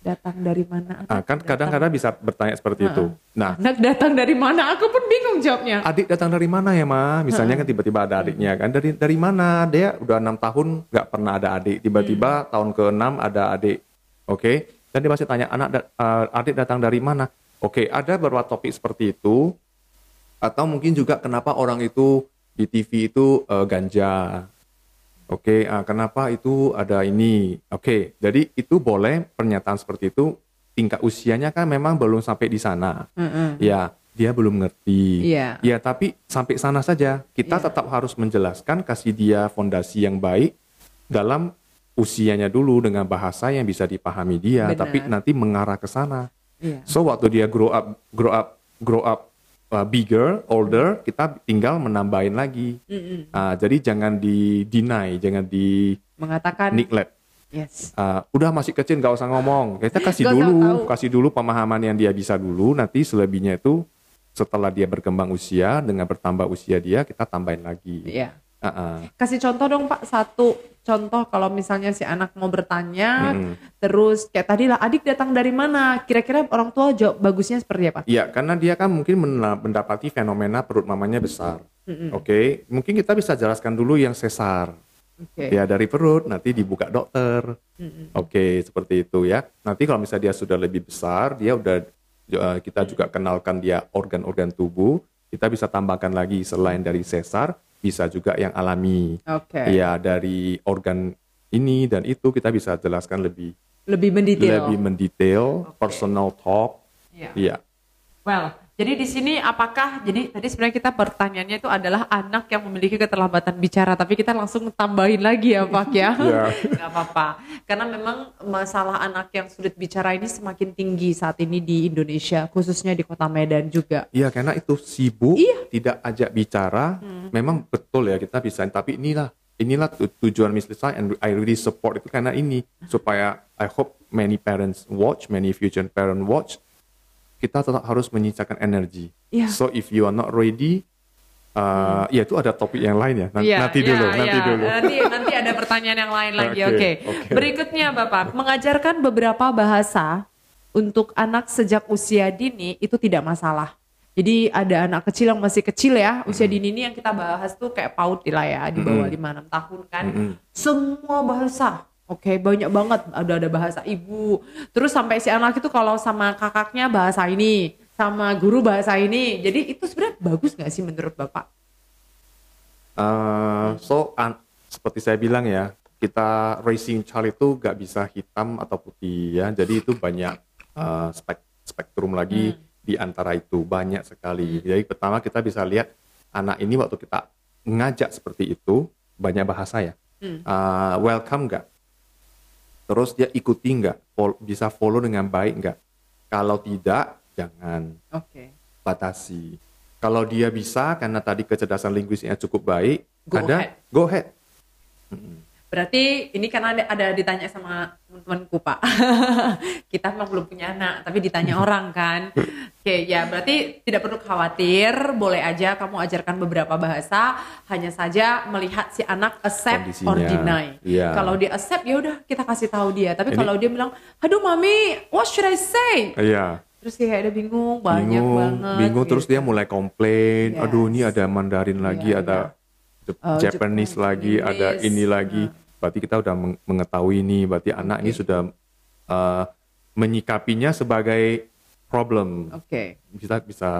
Datang dari mana? Anak Ah, kan kadang-kadang bisa bertanya seperti itu. Nah, Anak datang dari mana? Aku pun bingung jawabnya. adik datang dari mana ya ma? Misalnya kan tiba-tiba ada adiknya kan dari dari mana? Dia udah enam tahun nggak pernah ada adik. Tiba-tiba tahun ke-6 ada adik. Oke, dan dia pasti tanya anak da- eh, adik datang dari mana? Oke, ada beberapa topik seperti itu. Atau mungkin juga kenapa orang itu di TV itu eh, ganja. Oke, ah, kenapa itu ada ini? Oke, jadi itu boleh pernyataan seperti itu. Tingkat usianya kan memang belum sampai di sana. Mm-mm. Ya, dia belum ngerti. Iya. Ya, tapi sampai sana saja. Kita Iya. tetap harus menjelaskan, kasih dia fondasi yang baik dalam usianya dulu dengan bahasa yang bisa dipahami dia, Benar. tapi nanti mengarah ke sana. Iya. So waktu dia grow up, grow up, grow up uh, bigger, older, kita tinggal menambahin lagi. Mm-mm. Ah, jadi jangan di deny, jangan di Mengatakan neglect. yes. Ah, udah masih kecil nggak usah ngomong. Kita kasih dulu, tahu. kasih dulu pemahaman yang dia bisa dulu. Nanti selebihnya itu setelah dia berkembang usia dengan bertambah usia dia kita tambahin lagi. Iya. Ah, ah. Kasih contoh dong Pak satu contoh kalau misalnya si anak mau bertanya Mm-mm. terus kayak tadi lah adik datang dari mana kira-kira orang tua jawab bagusnya seperti apa? Iya, karena dia kan mungkin mendapati fenomena perut mamanya besar. Mm-mm. Oke, mungkin kita bisa jelaskan dulu yang sesar. Oke. Ya dari perut nanti dibuka dokter. Mm-mm. Oke, seperti itu ya. Nanti kalau misalnya dia sudah lebih besar, dia udah eh, kita juga kenalkan dia organ-organ tubuh. Kita bisa tambahkan lagi selain dari sesar, bisa juga yang alami. Oke. Ya dari organ ini dan itu kita bisa jelaskan lebih Lebih mendetail. lebih mendetail, Oke. personal talk. Iya. Iya. Well, jadi di sini apakah jadi tadi sebenarnya kita pertanyaannya itu adalah anak yang memiliki keterlambatan bicara, tapi kita langsung tambahin lagi ya Pak ya. Nggak apa-apa. Karena memang masalah anak yang sulit bicara ini semakin tinggi saat ini di Indonesia, khususnya di Kota Medan juga. Iya, karena itu sibuk, Iya. tidak ajak bicara. Hmm. Memang betul ya kita bisa, tapi inilah inilah tu- tujuan Miss Lisa and I really support itu karena ini supaya I hope many parents watch, many future parent watch. Kita tetap harus menyisakan energi. Iya. So if you are not ready, uh, ya itu ada topik yang lain ya. Iya, nanti iya, dulu, iya. nanti dulu. Nanti, nanti ada pertanyaan yang lain lagi. Oke, Oke. oke. Berikutnya Bapak, mengajarkan beberapa bahasa untuk anak sejak usia dini itu tidak masalah. Jadi ada anak kecil yang masih kecil ya, usia dini ini yang kita bahas tuh kayak PAUD lah ya, di bawah 5-6 tahun kan. Semua bahasa. Oke, banyak banget. Ada ada bahasa ibu. Terus sampai si anak itu kalau sama kakaknya bahasa ini, sama guru bahasa ini. Jadi itu sebenarnya bagus nggak sih menurut Bapak? Uh, so an- seperti saya bilang ya, kita racing child itu gak bisa hitam atau putih ya. Jadi itu banyak uh, spek spektrum lagi di antara itu banyak sekali. Jadi pertama kita bisa lihat anak ini waktu kita ngajak seperti itu banyak bahasa ya. Hmm. Uh, welcome nggak? Terus dia ikuti nggak? Fol- bisa follow dengan baik nggak? Kalau tidak, jangan. Oke. batasi. Kalau dia bisa karena tadi kecerdasan linguistiknya cukup baik, Go ada ahead. go ahead. Berarti ini karena ada, ada ditanya sama teman-temanku Pak. Kita memang belum punya anak, tapi ditanya orang kan. Oke, ya berarti tidak perlu khawatir, boleh aja kamu ajarkan beberapa bahasa, hanya saja melihat si anak accept or Kondisinya, deny. iya. Kalau dia accept ya udah kita kasih tahu dia. Tapi Ini- kalau dia bilang, "Aduh mami, what should I say?" Iya. Terus kayak ada bingung, banyak bingung, banget. bingung terus gitu. dia mulai komplain. Yes. Aduh, ini ada Mandarin lagi, Iya, ada Oh, Japanese Jepang, lagi, ada Inggris. ini lagi. Berarti kita udah meng- mengetahui ini, berarti anak ini sudah uh, menyikapinya sebagai problem. Oke, Bisa bisa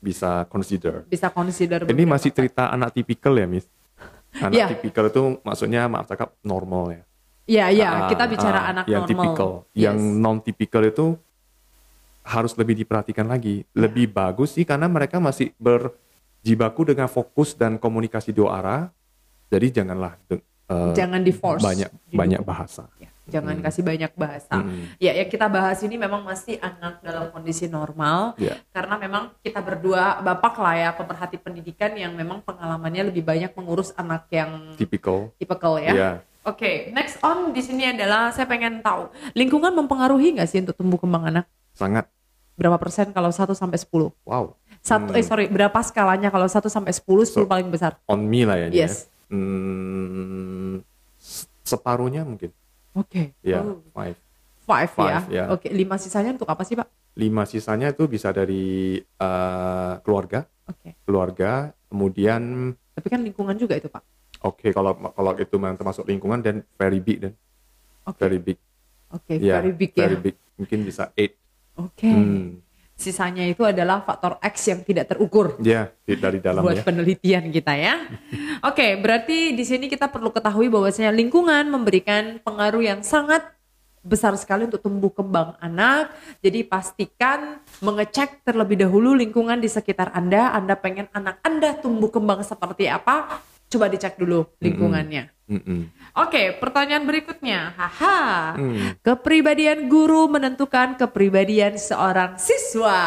bisa consider. bisa consider. Ini masih cerita anak tipikal ya, Miss? Anak Iya. tipikal itu maksudnya maaf cakap normal ya. Iya, iya, Ah, kita bicara ah, anak yang normal. tipikal. Yes. Yang non tipikal itu harus lebih diperhatikan lagi. Lebih bagus sih karena mereka masih berjibaku dengan fokus dan komunikasi dua arah. Jadi janganlah eh, Jangan di-force. banyak Didukung. banyak bahasa. Ya, jangan kasih banyak bahasa. Hmm. Ya, yang kita bahas ini memang masih anak dalam kondisi normal. Ya. Karena memang kita berdua bapak lah ya pemerhati pendidikan yang memang pengalamannya lebih banyak mengurus anak yang Tipikal. tipikal ya. Iya. Oke, next on di sini adalah saya pengen tahu lingkungan mempengaruhi nggak sih untuk tumbuh kembang anak? Sangat Berapa persen kalau 1 sampai 10? wow. Satu Hmm. eh sorry, berapa skalanya kalau 1 sampai 10? 10 So- paling besar. On me lah ya. ini Yes. Ya. Hmm, se- separuhnya mungkin. Oke. Ya, Oh, five. five, Five, ya. ya. Oke, lima sisanya untuk apa sih, Pak? Lima sisanya itu bisa dari eh, keluarga, Oke. keluarga, kemudian Tapi kan lingkungan juga itu, Pak. Oke, kalau kalau itu memang termasuk lingkungan dan very big dan Oke. very big. Oke, Ya, very big ya. very big. Mungkin bisa eight. Oke. Hmm. Sisanya itu adalah faktor X yang tidak terukur Ya, di- dari dalam buat ya. penelitian kita ya. Oke, berarti di sini kita perlu ketahui bahwasanya lingkungan memberikan pengaruh yang sangat besar sekali untuk tumbuh kembang anak. Jadi pastikan mengecek terlebih dahulu lingkungan di sekitar Anda. Anda pengen anak Anda tumbuh kembang seperti apa? Coba dicek dulu lingkungannya. Mm-mm. Oke, pertanyaan berikutnya. Haha. Hmm. Kepribadian guru menentukan kepribadian seorang siswa.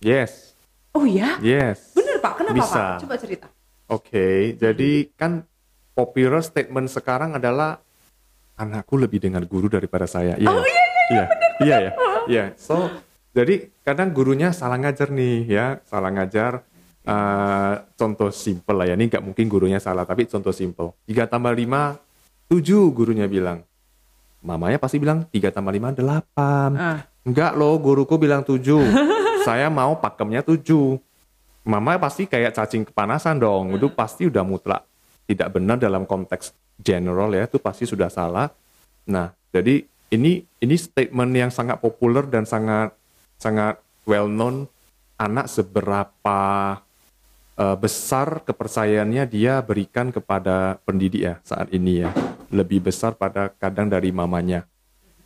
Yes, Oh ya? yes. Bener Pak, kenapa Bisa. Pak? Coba cerita. Oke, jadi kan popular statement sekarang adalah anakku lebih dengar guru daripada saya. Iya. Oh, iya, iya, iya, ya. Iya. So, jadi kadang gurunya salah ngajar nih ya, salah ngajar. Eh, contoh simple lah ya, ini nggak mungkin gurunya salah, tapi contoh simple. 3 tambah 5, 7 gurunya bilang. Mamanya pasti bilang 3 tambah 5, 8. Ah. Enggak loh, guruku bilang 7. Saya mau pakemnya 7. Mama pasti kayak cacing kepanasan dong. Itu pasti udah mutlak tidak benar dalam konteks general ya, itu pasti sudah salah. Nah, jadi ini ini statement yang sangat populer dan sangat sangat well known anak seberapa eh, besar kepercayaannya dia berikan kepada pendidik ya saat ini ya. Lebih besar pada kadang dari mamanya.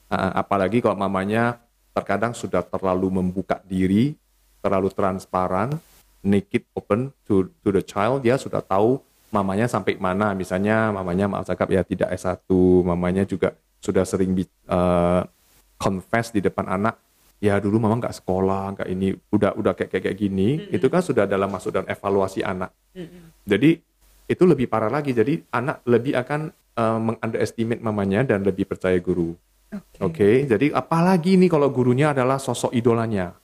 Ah, apalagi kalau mamanya terkadang sudah terlalu membuka diri, terlalu transparan, naked open to to the child, dia sudah tahu mamanya sampai mana. Misalnya mamanya maaf cakap ya tidak S1, mamanya juga sudah sering eh, confess di depan anak, ya dulu mama nggak sekolah, nggak ini, udah udah kayak kayak, kayak gini, itu kan sudah dalam masuk dalam evaluasi anak. Jadi itu lebih parah lagi. Jadi anak lebih akan eh, meng-underestimate mamanya dan lebih percaya guru. Oke, jadi apalagi nih kalau gurunya adalah sosok idolanya.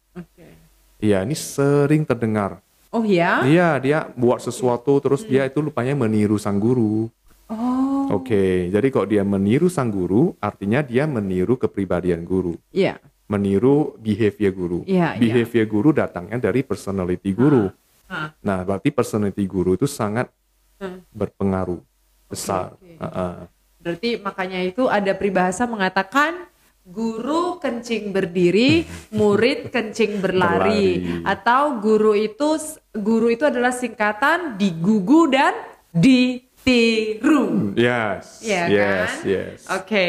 Iya, ini sering terdengar. Oh ya? Iya, dia buat sesuatu terus dia itu lupanya meniru sang guru. Oh. Oke, jadi kalau dia meniru sang guru, artinya dia meniru kepribadian guru, Iya. Meniru behavior guru. Iya, iya. behavior guru datangnya dari personality guru. Ah. Nah, berarti personality guru itu sangat Hmm. berpengaruh besar. oke. Uh-uh. Berarti makanya itu ada peribahasa mengatakan guru kencing berdiri, murid kencing berlari. Berlari. Atau guru itu guru itu adalah singkatan digugu dan ditiru. Yes, Iya yes, kan? yes. Oke.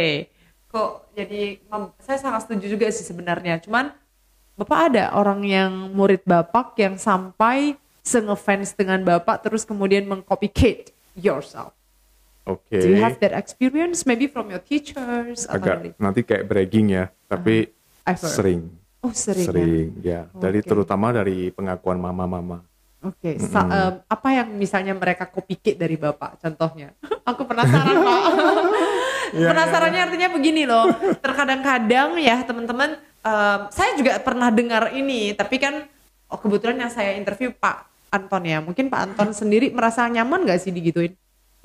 Kok jadi saya sangat setuju juga sih sebenarnya. Cuman Bapak ada orang yang murid Bapak yang sampai sengefans dengan Bapak terus kemudian mengcopycat yourself. Oke. Do you have that experience maybe from your teachers atau dari agak nanti kayak bragging ya, tapi heard. sering. Oh sering, ya? Sering, ya. Dari Oke. terutama dari pengakuan mama-mama. Oke, sa- em, apa yang misalnya mereka kopikit dari bapak? Contohnya, aku penasaran pak. Iya, Penasarannya artinya begini loh. Terkadang-kadang ya teman-teman, em, saya juga pernah dengar ini, tapi kan oh, kebetulan yang saya interview Pak Anton ya. Mungkin Pak Anton sendiri merasa nyaman gak sih digituin?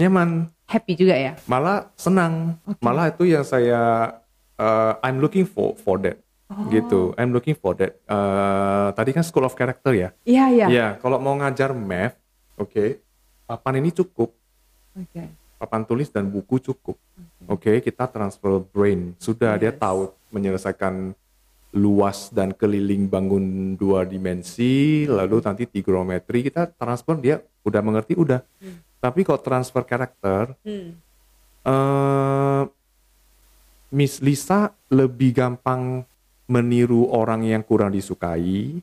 Nyaman, Happy juga ya. malah senang. Malah itu yang saya uh, I'm looking for for that. Oh. Gitu. I'm looking for that. Uh, tadi kan School of Character ya. Iya iya. Ya, kalau mau ngajar math, oke, papan ini cukup, Oke. Papan tulis dan buku cukup. Oke, kita transfer brain. Sudah dia Yes. tahu menyelesaikan luas dan keliling bangun dua dimensi, lalu nanti trigonometri kita transfer dia udah mengerti udah. Tapi kalau transfer karakter, Hmm. eh Miss Lisa lebih gampang meniru orang yang kurang disukai,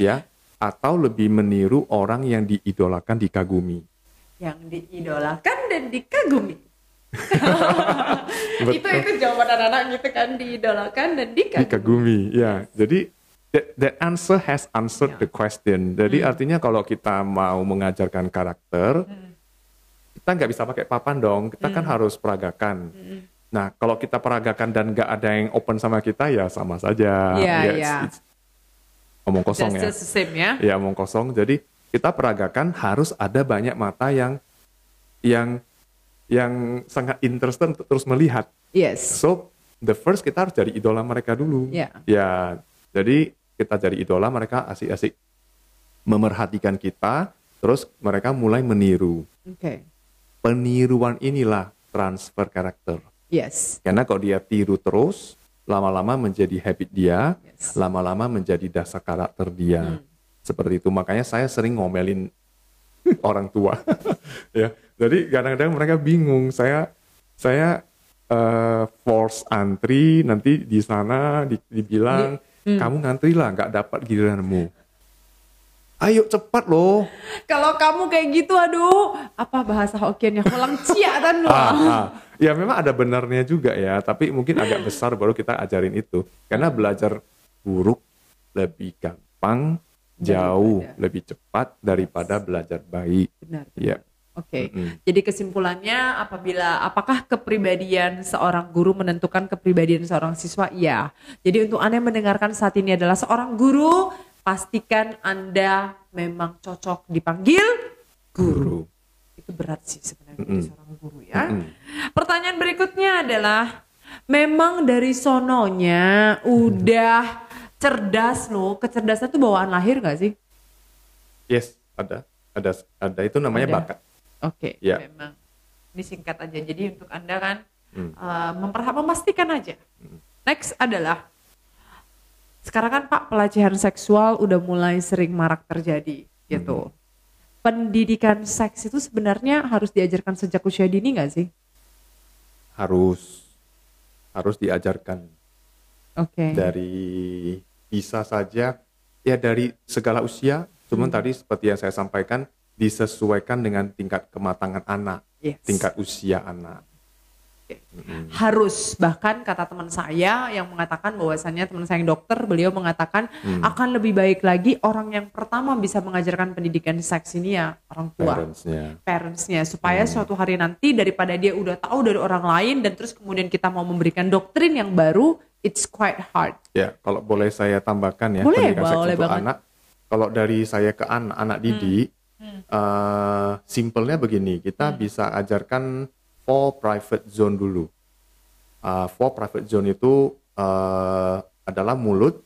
ya, atau lebih meniru orang yang diidolakan, dikagumi. Yang diidolakan dan dikagumi. Itu itu jawaban anak-anak gitu kan diidolakan dan dikagumi. Dikagumi, ya. Jadi that, that answer has answered Ya. the question. Jadi artinya kalau kita mau mengajarkan karakter, Hmm. kita nggak bisa pakai papan dong. Kita kan harus peragakan. Hmm. Nah, kalau kita peragakan dan nggak ada yang open sama kita, ya sama saja. Iya, Ya, iya. it's- it's omong kosong Just ya. the same ya. Ya, omong kosong. Jadi kita peragakan harus ada banyak mata yang yang yang sangat interested untuk terus melihat. Yes. So the first kita harus jadi idola mereka dulu. Ya. Ya, jadi kita jadi idola mereka asik-asik memerhatikan kita, terus mereka mulai meniru. Oke. Peniruan inilah transfer karakter. Yes. Karena kalau dia tiru terus, lama-lama menjadi habit dia, Yes. lama-lama menjadi dasar karakter dia. Hmm. Seperti itu. Makanya saya sering ngomelin orang tua. ya. Jadi kadang-kadang mereka bingung. Saya saya eh, force antri nanti di sana di- dibilang Hmm. kamu ngantri lah nggak dapat giliranmu. Ayo cepat loh. Kalau kamu kayak gitu, aduh, apa bahasa Hokkien ya? Holang cia dan loh. Ah, ah. Ya memang ada benarnya juga ya, tapi mungkin agak besar baru kita ajarin itu. Karena belajar buruk lebih gampang, jauh Daripada. lebih cepat daripada belajar baik. Benar. Ya. Oke. Mm-mm. Jadi kesimpulannya apabila apakah kepribadian seorang guru menentukan kepribadian seorang siswa? Iya. Jadi untuk Anda yang mendengarkan saat ini adalah seorang guru, pastikan Anda memang cocok dipanggil guru. Guru. Itu berat sih sebenarnya Mm-mm. jadi seorang guru ya. Mm-mm. Pertanyaan berikutnya adalah memang dari sononya udah cerdas loh. Kecerdasan itu bawaan lahir gak sih? Yes, ada, ada, ada itu namanya Ada. bakat. Oke, Ya. memang. Ini singkat aja. Jadi untuk Anda kan Hmm. uh, memperha- memastikan aja. Next adalah sekarang kan Pak pelecehan seksual udah mulai sering marak terjadi gitu. Pendidikan seks itu sebenarnya harus diajarkan sejak usia dini nggak sih? Harus, harus diajarkan Oke. dari bisa saja ya dari segala usia. Cuman Hmm. tadi seperti yang saya sampaikan disesuaikan dengan tingkat kematangan anak, Yes. tingkat usia anak. harus bahkan kata teman saya yang mengatakan bahwasannya teman saya yang dokter beliau mengatakan Hmm. akan lebih baik lagi orang yang pertama bisa mengajarkan pendidikan seks ini ya orang tua Parentsnya. parentsnya supaya suatu hari nanti daripada dia udah tahu dari orang lain dan terus kemudian kita mau memberikan doktrin yang baru it's quite hard Ya, kalau boleh saya tambahkan ya Boleh, pendidikan seks boleh untuk banget. anak. Kalau dari saya ke anak anak didik, eh, simpelnya begini, kita bisa ajarkan four private zone dulu. Eh, four private zone itu eh, adalah mulut,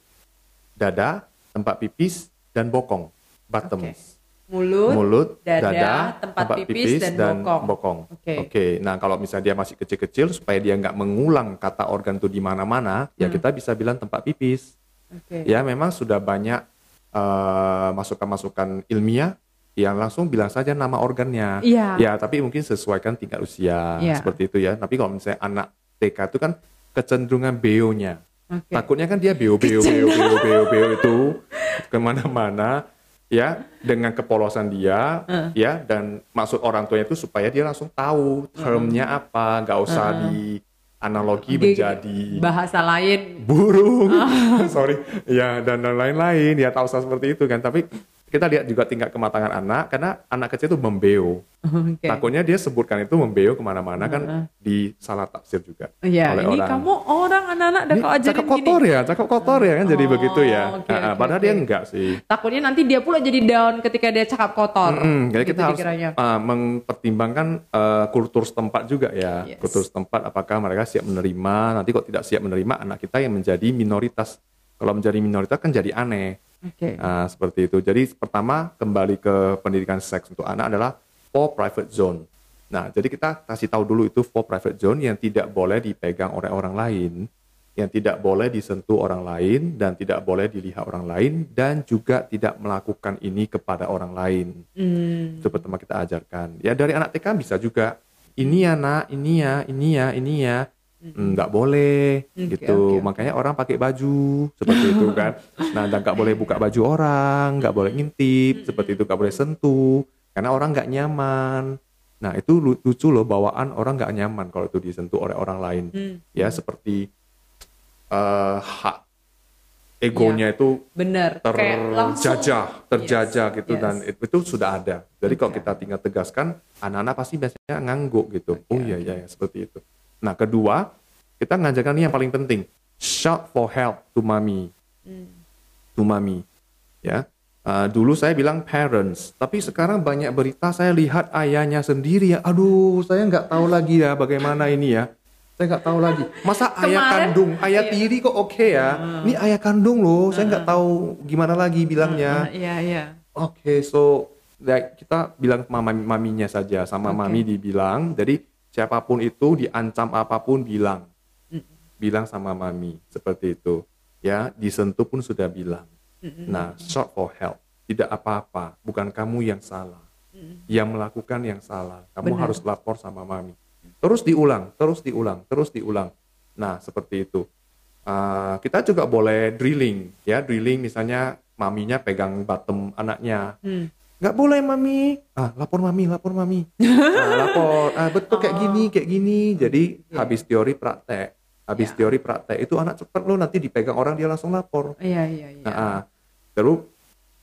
dada, tempat pipis, dan bokong, bottoms. Mulut, Mulut, dada, dada, tempat pipis, dan bokong. Oke. Oke, nah kalau misalnya dia masih kecil-kecil supaya dia nggak mengulang kata organ itu di mana-mana, ya kita bisa bilang tempat pipis. Oke. Ya memang sudah banyak eh, masukan-masukan ilmiah yang langsung bilang saja nama organnya. Iya. Ya, tapi mungkin sesuaikan tingkat usia Iya. seperti itu ya. Tapi kalau misalnya anak TK itu kan kecenderungan beonya. Oke. Takutnya kan dia beo beo beo beo beo beo itu ke mana-mana ya dengan kepolosan dia ya dan maksud orang tuanya itu supaya dia langsung tahu termnya apa nggak usah analogi G- menjadi bahasa lain. burung, sorry, ya dan dan lain-lain, ya tahu seperti itu kan. Tapi kita lihat juga tingkat kematangan anak, karena anak kecil itu membeo. oke Takutnya dia sebutkan itu membeo ke mana-mana kan di salah tafsir juga ya oleh ini orang. kamu orang anak-anak udah kau ajarin cakep gini kotor ya, cakep kotor ya kan jadi Oh, begitu ya. oke, Ah, ah, oke, padahal oke. dia enggak sih. takutnya nanti dia pula jadi down ketika dia cakap kotor Hmm, jadi Gitu kita harus dikiranya. ah, mempertimbangkan eh, kultur setempat juga ya. Yes. Kultur setempat apakah mereka siap menerima, nanti kok tidak siap menerima anak kita yang menjadi minoritas. Kalau menjadi minoritas kan jadi aneh. Oke Ah, seperti itu. Jadi pertama kembali ke pendidikan seks untuk anak adalah for private zone. Nah, jadi kita kasih tahu dulu itu for private zone yang tidak boleh dipegang oleh orang lain, yang tidak boleh disentuh orang lain dan tidak boleh dilihat orang lain dan juga tidak melakukan ini kepada orang lain. Hmm, Itu pertama kita ajarkan. Ya dari anak TK bisa juga ini ya nak, ini ya, ini ya, ini ya. Nggak boleh Oke, gitu oke. makanya orang pakai baju seperti itu kan nah dan nggak boleh buka baju orang nggak boleh ngintip seperti itu nggak boleh sentuh karena orang nggak nyaman nah itu lu- lucu loh bawaan orang nggak nyaman kalau itu disentuh oleh orang lain hmm, ya seperti eh, hak egonya itu bener kayak langsung terjajah, terjajah Yes, gitu yes. dan itu, itu sudah ada. Jadi kalau Oke. kita tinggal tegaskan, anak-anak pasti biasanya ngangguk gitu. Oke, oh iya oke. iya iya, seperti itu. Nah kedua, kita ngajarkan ini yang paling penting, shout for help to mommy, Hmm. to mommy, ya. Uh, dulu saya bilang parents, tapi sekarang banyak berita saya lihat ayahnya sendiri ya. Aduh, saya nggak tahu lagi ya bagaimana ini ya. Saya nggak tahu lagi. Masa ayah Kemarin- kandung, ayah iya. tiri kok oke ya? Ini ayah kandung loh. Saya nggak tahu gimana lagi bilangnya. Iya iya Oke, so like, kita bilang mama maminya saja sama Oke. mami dibilang. Jadi siapa pun itu diancam apa pun bilang, bilang sama mami seperti itu. Ya, disentuh pun sudah bilang. Nah, short for help, tidak apa-apa, bukan kamu yang salah, yang melakukan yang salah. Kamu Benar. harus lapor sama mami. Terus diulang, terus diulang, terus diulang. Nah, seperti itu. Uh, kita juga boleh drilling, ya drilling misalnya maminya pegang bottom anaknya, Hmm. Nggak boleh mami, ah lapor mami, lapor mami, ah, lapor, ah betul kayak gini, kayak gini. Jadi habis teori praktek, habis Ya. teori praktek itu anak cepet loh nanti dipegang orang dia langsung lapor. iya iya iya Nah, ah. terus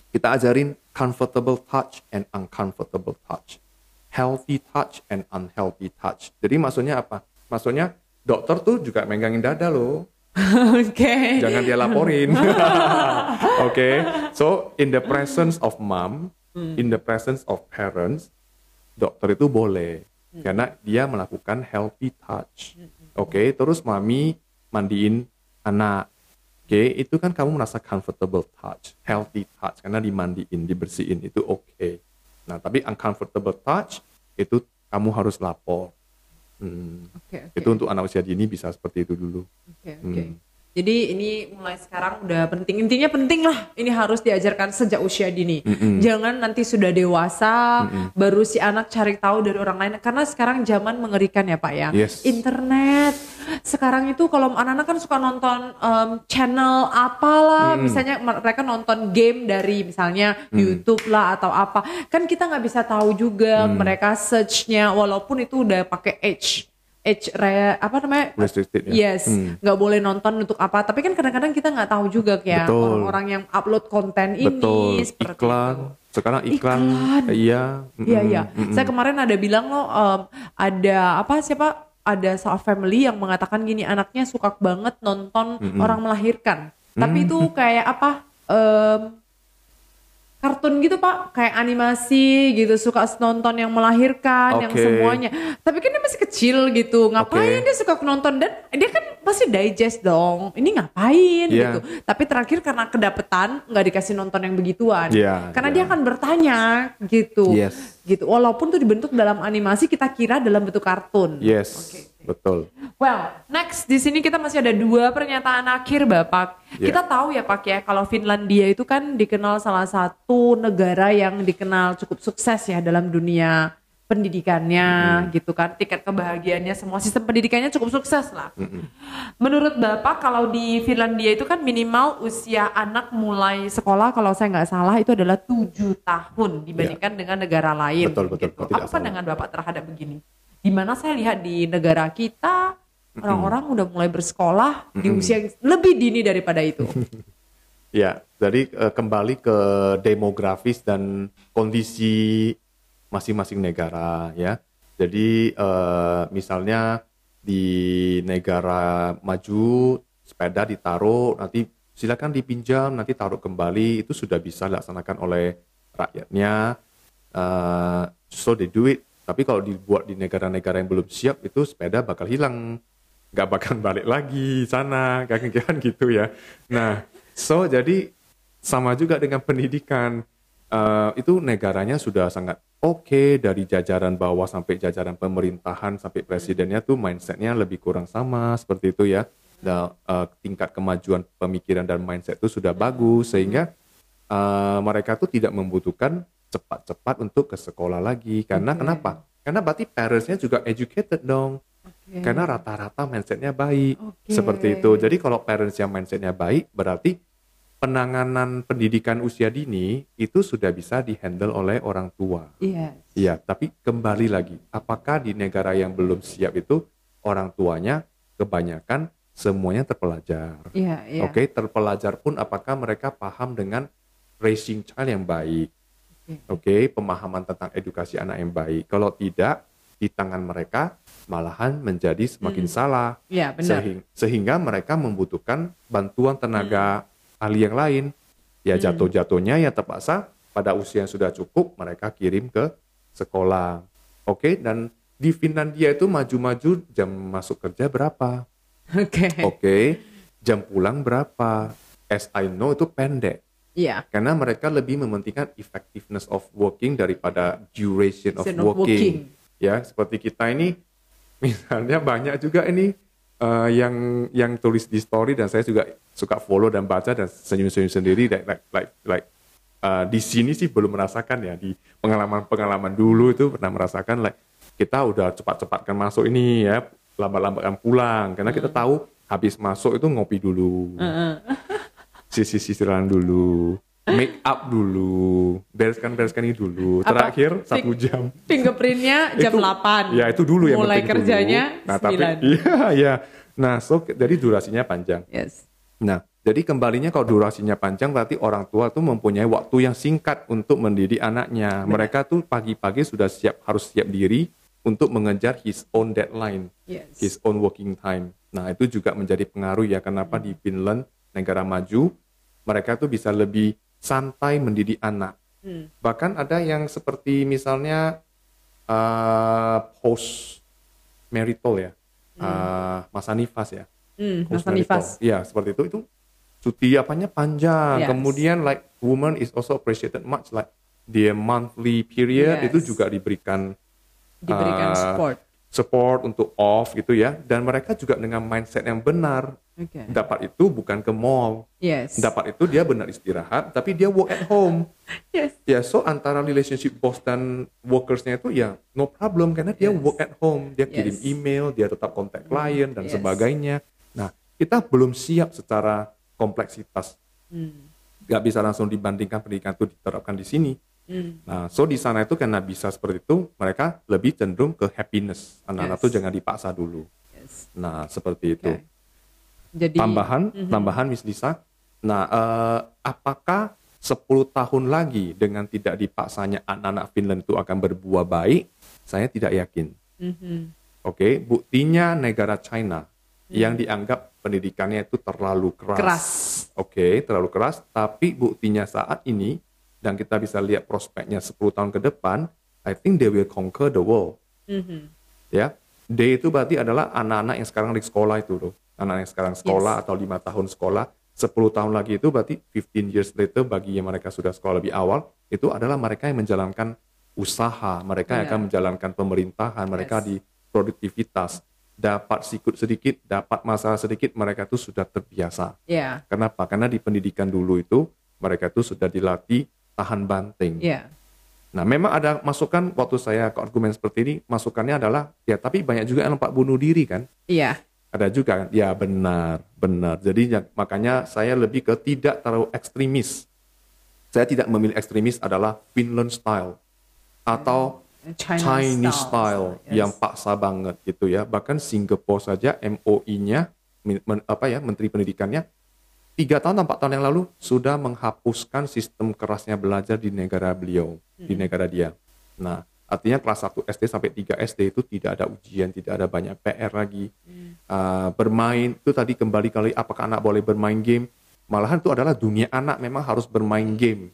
kita ajarin comfortable touch and uncomfortable touch, healthy touch and unhealthy touch. Jadi maksudnya apa? Maksudnya dokter tuh juga megangin dada loh, oke jangan dia laporin. Oke, so in the presence of mom, in the presence of parents, dokter itu boleh karena dia melakukan healthy touch. Oke, terus mami mandiin anak. Oke, itu kan kamu merasa comfortable touch, healthy touch karena dimandiin, dibersihin itu oke. Nah, tapi uncomfortable touch itu kamu harus lapor. Hmm, oke oke Itu untuk anak usia dini bisa seperti itu dulu. Oke, oke. Hmm. Jadi ini mulai sekarang udah penting. Intinya penting lah. Ini harus diajarkan sejak usia dini. Jangan nanti sudah dewasa baru si anak cari tahu dari orang lain. Karena sekarang zaman mengerikan ya Pak ya. Yes. Internet. Sekarang itu kalau anak-anak kan suka nonton em, channel apalah. Misalnya mereka nonton game dari misalnya YouTube lah atau apa. Kan kita nggak bisa tahu juga mereka searchnya walaupun itu udah pakai age age re, apa namanya Restricted ya. Yes, nggak boleh nonton untuk apa. Tapi kan kadang-kadang kita nggak tahu juga kayak Betul. orang-orang yang upload konten ini Betul, seperti iklan. itu. Sekarang iklan, Iklan. iya. Iya iya. mm-mm. Saya kemarin ada bilang loh em, ada apa siapa ada salah family yang mengatakan gini anaknya suka banget nonton orang melahirkan. Tapi itu kayak apa? em, kartun gitu pak kayak animasi gitu suka nonton yang melahirkan yang Oke. semuanya tapi kan dia masih kecil gitu ngapain Oke. dia suka nonton dan dia kan pasti digest dong ini ngapain Iya. gitu tapi terakhir karena kedapetan nggak dikasih nonton yang begituan Iya, karena iya. dia akan bertanya gitu Yes. Gitu walaupun tuh dibentuk dalam animasi kita kira dalam bentuk kartun Yes, Oke. betul. Well, next di sini kita masih ada dua pernyataan akhir Bapak. Ya. Kita tahu ya Pak ya kalau Finlandia itu kan dikenal salah satu negara yang dikenal cukup sukses ya dalam dunia pendidikannya gitu kan. Tingkat kebahagiaannya semua sistem pendidikannya cukup sukses lah. Menurut Bapak kalau di Finlandia itu kan minimal usia anak mulai sekolah kalau saya nggak salah itu adalah tujuh tahun dibandingkan dengan negara lain. Betul, betul, gitu. Apa pandangan Bapak terhadap begini? Di mana saya lihat di negara kita orang-orang udah mulai bersekolah di usia yang lebih dini daripada itu. Ya, jadi eh, kembali ke demografis dan kondisi masing-masing negara ya. Jadi eh, misalnya di negara maju sepeda ditaruh nanti silakan dipinjam nanti taruh kembali itu sudah bisa dilaksanakan oleh rakyatnya. Eh, so they do it. Tapi kalau dibuat di negara-negara yang belum siap itu sepeda bakal hilang nggak bakal balik lagi sana kan gitu ya. Nah, so jadi sama juga dengan pendidikan Eh, itu negaranya sudah sangat oke dari jajaran bawah sampai jajaran pemerintahan sampai presidennya tuh mindsetnya lebih kurang sama seperti itu ya. Dan eh, tingkat kemajuan pemikiran dan mindset itu sudah bagus sehingga eh, mereka tuh tidak membutuhkan cepat-cepat untuk ke sekolah lagi karena Oke. kenapa? Karena berarti parentsnya juga educated dong. Karena rata-rata mindsetnya baik Oke. seperti itu. Jadi kalau parents yang mindsetnya baik, berarti penanganan pendidikan usia dini itu sudah bisa dihandle oleh orang tua. Iya. Iya, tapi kembali lagi, apakah di negara yang belum siap itu orang tuanya kebanyakan semuanya terpelajar? Iya, iya. Oke, terpelajar pun apakah mereka paham dengan raising child yang baik? Oke, pemahaman tentang edukasi anak yang baik. Kalau tidak, di tangan mereka malahan menjadi semakin salah. Iya, benar. Sehing- sehingga mereka membutuhkan bantuan tenaga ahli yang lain. Ya Hmm. jatuh-jatuhnya ya terpaksa pada usia yang sudah cukup mereka kirim ke sekolah. Oke, dan di Finlandia itu maju-maju jam masuk kerja berapa? Oke. Oke, jam pulang berapa? As I know itu pendek. Iya. Karena mereka lebih mementingkan effectiveness of working daripada duration of Duration of working. working. Ya, seperti kita ini misalnya banyak juga ini eh, yang yang tulis di story dan saya juga suka follow dan baca dan senyum-senyum sendiri. Like like like, like, eh, di sini sih belum merasakan ya. Di pengalaman-pengalaman dulu itu pernah merasakan like kita udah cepat-cepatkan masuk ini ya lambat-lambatkan pulang. Karena kita tahu habis masuk itu ngopi dulu. Sisir-sisiran dulu, make up dulu, bereskan-bereskan ini dulu. Apa? Terakhir satu jam. Fingerprintnya jam Itu- 8. Ya itu dulu yang Mulai penting dulu. kerjanya Nah, tapi 9. iya iya. Nah, so jadi durasinya panjang. Yes. Nah, jadi kembalinya kalau durasinya panjang berarti orang tua tuh mempunyai waktu yang singkat untuk mendidik anaknya. Mereka tuh pagi-pagi sudah siap harus siap diri untuk mengejar his own deadline, Yes. his own working time. Nah, itu juga menjadi pengaruh ya kenapa di Finland negara maju mereka tuh bisa lebih santai mendidik anak. Hmm. Bahkan ada yang seperti misalnya uh, post marital ya, uh, masa nifas ya. Hmm, Post masa nifas. Iya, seperti itu itu cuti apanya panjang. Yes. Kemudian like woman is also appreciated much like their monthly period Yes. itu juga diberikan Diberikan uh, support. Support untuk off gitu ya. Dan mereka juga dengan mindset yang benar. Oke. Dapat itu bukan ke mall. Yes. Dapat itu dia benar istirahat, tapi dia work at home. Yes. Ya, so antara relationship boss dan workersnya itu ya no problem karena dia Yes. work at home, dia kirim Yes. email, dia tetap kontak klien dan Yes. sebagainya. Nah, kita belum siap secara kompleksitas. Hmm. Gak bisa langsung dibandingkan pendidikan itu diterapkan di sini. Hmm. Nah, so di sana itu karena bisa seperti itu, mereka lebih cenderung ke happiness. Anak-anak Yes. tuh jangan dipaksa dulu. Yes. Nah, seperti itu. Oke. Jadi Tambahan, tambahan Miss Lisa. Nah, eh, apakah 10 tahun lagi dengan tidak dipaksanya anak-anak Finland itu akan berbuah baik? Saya tidak yakin. Mhm. Oke, buktinya negara China yang dianggap pendidikannya itu terlalu keras. Keras. Oke, terlalu keras, tapi buktinya saat ini dan kita bisa lihat prospeknya 10 tahun ke depan, I think they will conquer the world. Mhm. Ya, D itu berarti adalah anak-anak yang sekarang di sekolah itu loh. Anak yang sekarang sekolah atau lima tahun sekolah, 10 tahun lagi itu berarti 15 years later bagi yang mereka sudah sekolah lebih awal, itu adalah mereka yang menjalankan usaha, mereka yang Iya. akan menjalankan pemerintahan, mereka Yes. di produktivitas, dapat sikut sedikit, dapat masalah sedikit, mereka tuh sudah terbiasa. Ya. Kenapa? Karena di pendidikan dulu itu mereka tuh sudah dilatih tahan banting. Ya. Nah, memang ada masukan waktu saya ke argumen seperti ini, masukannya adalah ya tapi banyak juga yang lompat bunuh diri kan. Iya. Ada juga kan? Ya benar, benar. Jadi ya, makanya saya lebih ke tidak terlalu ekstremis. Saya tidak memilih ekstremis adalah Finland style atau Chinese, Chinese style, style yes. yang paksa banget gitu ya. Bahkan Singapore saja MOI-nya men- apa ya Menteri Pendidikannya tiga tahun atau empat tahun yang lalu sudah menghapuskan sistem kerasnya belajar di negara beliau di negara dia. Nah artinya kelas 1 SD sampai 3 SD itu tidak ada ujian, tidak ada banyak PR lagi. Uh, bermain itu tadi kembali kali apakah anak boleh bermain game? Malahan itu adalah dunia anak memang harus bermain game,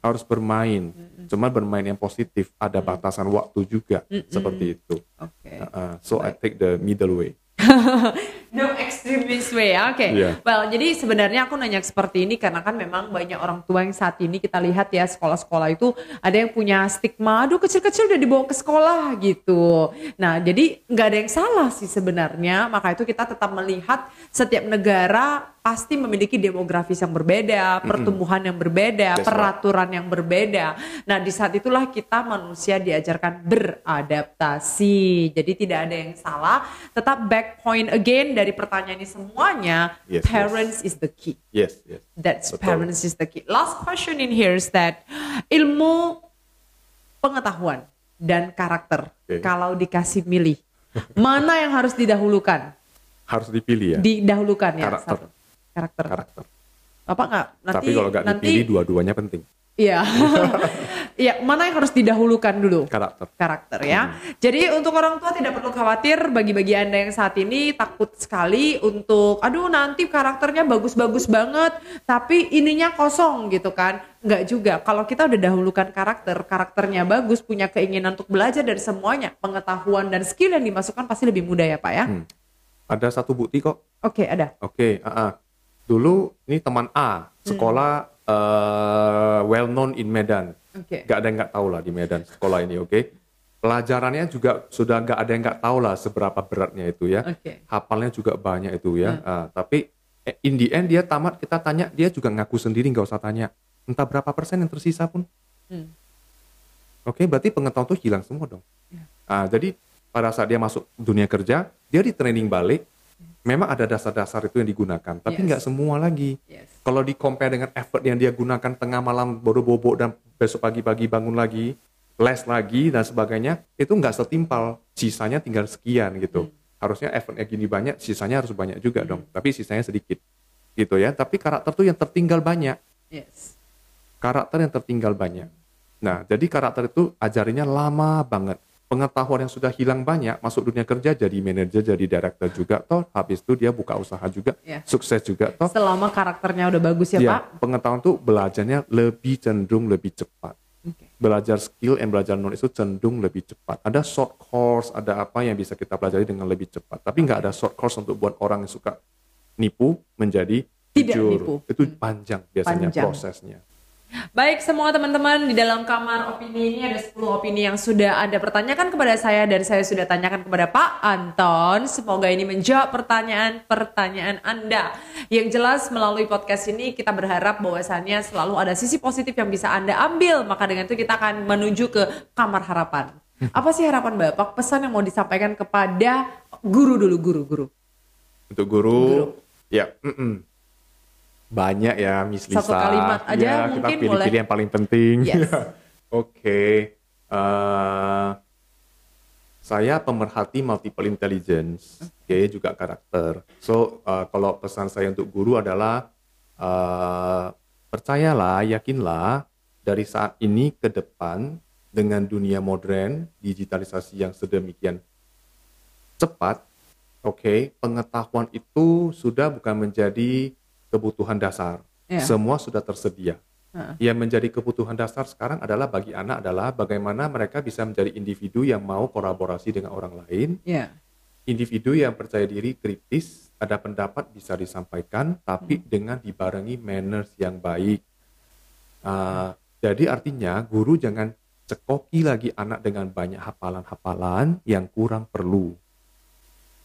harus bermain. Cuma bermain yang positif, ada batasan waktu juga seperti itu. Oke. Uh, so I take the middle way. No extremist way, ya, oke. Iya. Well, jadi sebenarnya aku nanya seperti ini karena kan memang banyak orang tua yang saat ini kita lihat ya sekolah-sekolah itu ada yang punya stigma, aduh kecil-kecil udah dibawa ke sekolah gitu. Nah, jadi nggak ada yang salah sih sebenarnya. Maka itu kita tetap melihat setiap negara pasti memiliki demografis yang berbeda, pertumbuhan yang berbeda, That's right. peraturan yang berbeda. Nah, di saat itulah kita manusia diajarkan beradaptasi. Jadi tidak ada yang salah. Tetap back point again dari pertanyaan ini semuanya, Yes, yes. parents is the key. Yes, yes. That's Betul. parents is the key. Last question in here is that ilmu pengetahuan dan karakter Oke. kalau dikasih milih mana yang harus didahulukan? Harus dipilih ya Didahulukan ya Karakter. satu. Karakter. karakter. Apa nggak? Nanti Tapi kalau nggak nanti dipilih dua-duanya penting. Iya. Iya, mana yang harus didahulukan dulu? Karakter. Karakter ya. Jadi untuk orang tua tidak perlu khawatir bagi-bagi Anda yang saat ini takut sekali untuk aduh nanti karakternya bagus-bagus banget tapi ininya kosong gitu kan. Enggak juga. Kalau kita udah dahulukan karakter, karakternya bagus, punya keinginan untuk belajar dari semuanya, pengetahuan dan skill yang dimasukkan pasti lebih mudah ya, Pak ya. Hmm. Ada satu bukti kok. Oke, ada. Oke, ah, ah. Dulu ini teman A sekolah eh, well known in Medan. Oke. Gak ada yang nggak tahu lah di Medan sekolah ini, oke? Pelajarannya juga sudah nggak ada yang nggak tahu lah seberapa beratnya itu ya. Oke. Hafalnya juga banyak itu ya. Ah, tapi eh, in the end dia tamat kita tanya dia juga ngaku sendiri nggak usah tanya. Entah berapa persen yang tersisa pun. Hmm. Oke, berarti pengetahuan itu hilang semua dong. Ah, jadi pada saat dia masuk dunia kerja, dia di training balik. Memang ada dasar-dasar itu yang digunakan, tapi Yes. nggak semua lagi. Yes. Kalau di compare dengan effort yang dia gunakan tengah malam bodoh-bobo dan besok pagi-pagi bangun lagi, les lagi dan sebagainya, itu nggak setimpal. Sisanya tinggal sekian gitu. Harusnya effortnya gini banyak, sisanya harus banyak juga dong. Tapi sisanya sedikit, gitu ya. Tapi karakter tuh yang tertinggal banyak Yes. karakter yang tertinggal banyak. Nah, jadi karakter itu ajarinya lama banget. Pengetahuan yang sudah hilang banyak, masuk dunia kerja jadi manajer, jadi director juga, toh habis itu dia buka usaha juga, Ya. sukses juga, toh. Selama karakternya udah bagus ya, Ya, Pak. pengetahuan tuh belajarnya lebih cenderung lebih cepat. Oke. Belajar skill and belajar knowledge itu cenderung lebih cepat. Ada short course, ada apa yang bisa kita pelajari dengan lebih cepat. Tapi nggak ada short course untuk buat orang yang suka nipu menjadi Tidak jujur. nipu. Itu panjang biasanya Panjang. prosesnya. Baik semua teman-teman di dalam kamar opini ini ada 10 opini yang sudah Anda pertanyakan kepada saya dan saya sudah tanyakan kepada Pak Anton. Semoga ini menjawab pertanyaan-pertanyaan Anda. Yang jelas melalui podcast ini kita berharap bahwasannya selalu ada sisi positif yang bisa Anda ambil. Maka dengan itu kita akan menuju ke kamar harapan. Apa sih harapan Bapak? Pesan yang mau disampaikan kepada guru dulu, guru, guru. Untuk guru, Guru. ya mm-mm. Banyak ya Miss Lisa. Satu kalimat aja Ya, mungkin kita pilih-pilih boleh. yang paling penting. Yes. Oke, eh, saya pemerhati multiple intelligence, oke juga karakter. So eh, kalau pesan saya untuk guru adalah eh, percayalah, yakinlah dari saat ini ke depan dengan dunia modern, digitalisasi yang sedemikian cepat, oke, pengetahuan itu sudah bukan menjadi kebutuhan dasar. Ya. Semua sudah tersedia. Heeh. Yang menjadi kebutuhan dasar sekarang adalah bagi anak adalah bagaimana mereka bisa menjadi individu yang mau kolaborasi dengan orang lain, Ya. individu yang percaya diri kritis, ada pendapat bisa disampaikan, tapi dengan dibarengi manners yang baik. Ah, jadi artinya guru jangan cekoki lagi anak dengan banyak hafalan-hafalan yang kurang perlu.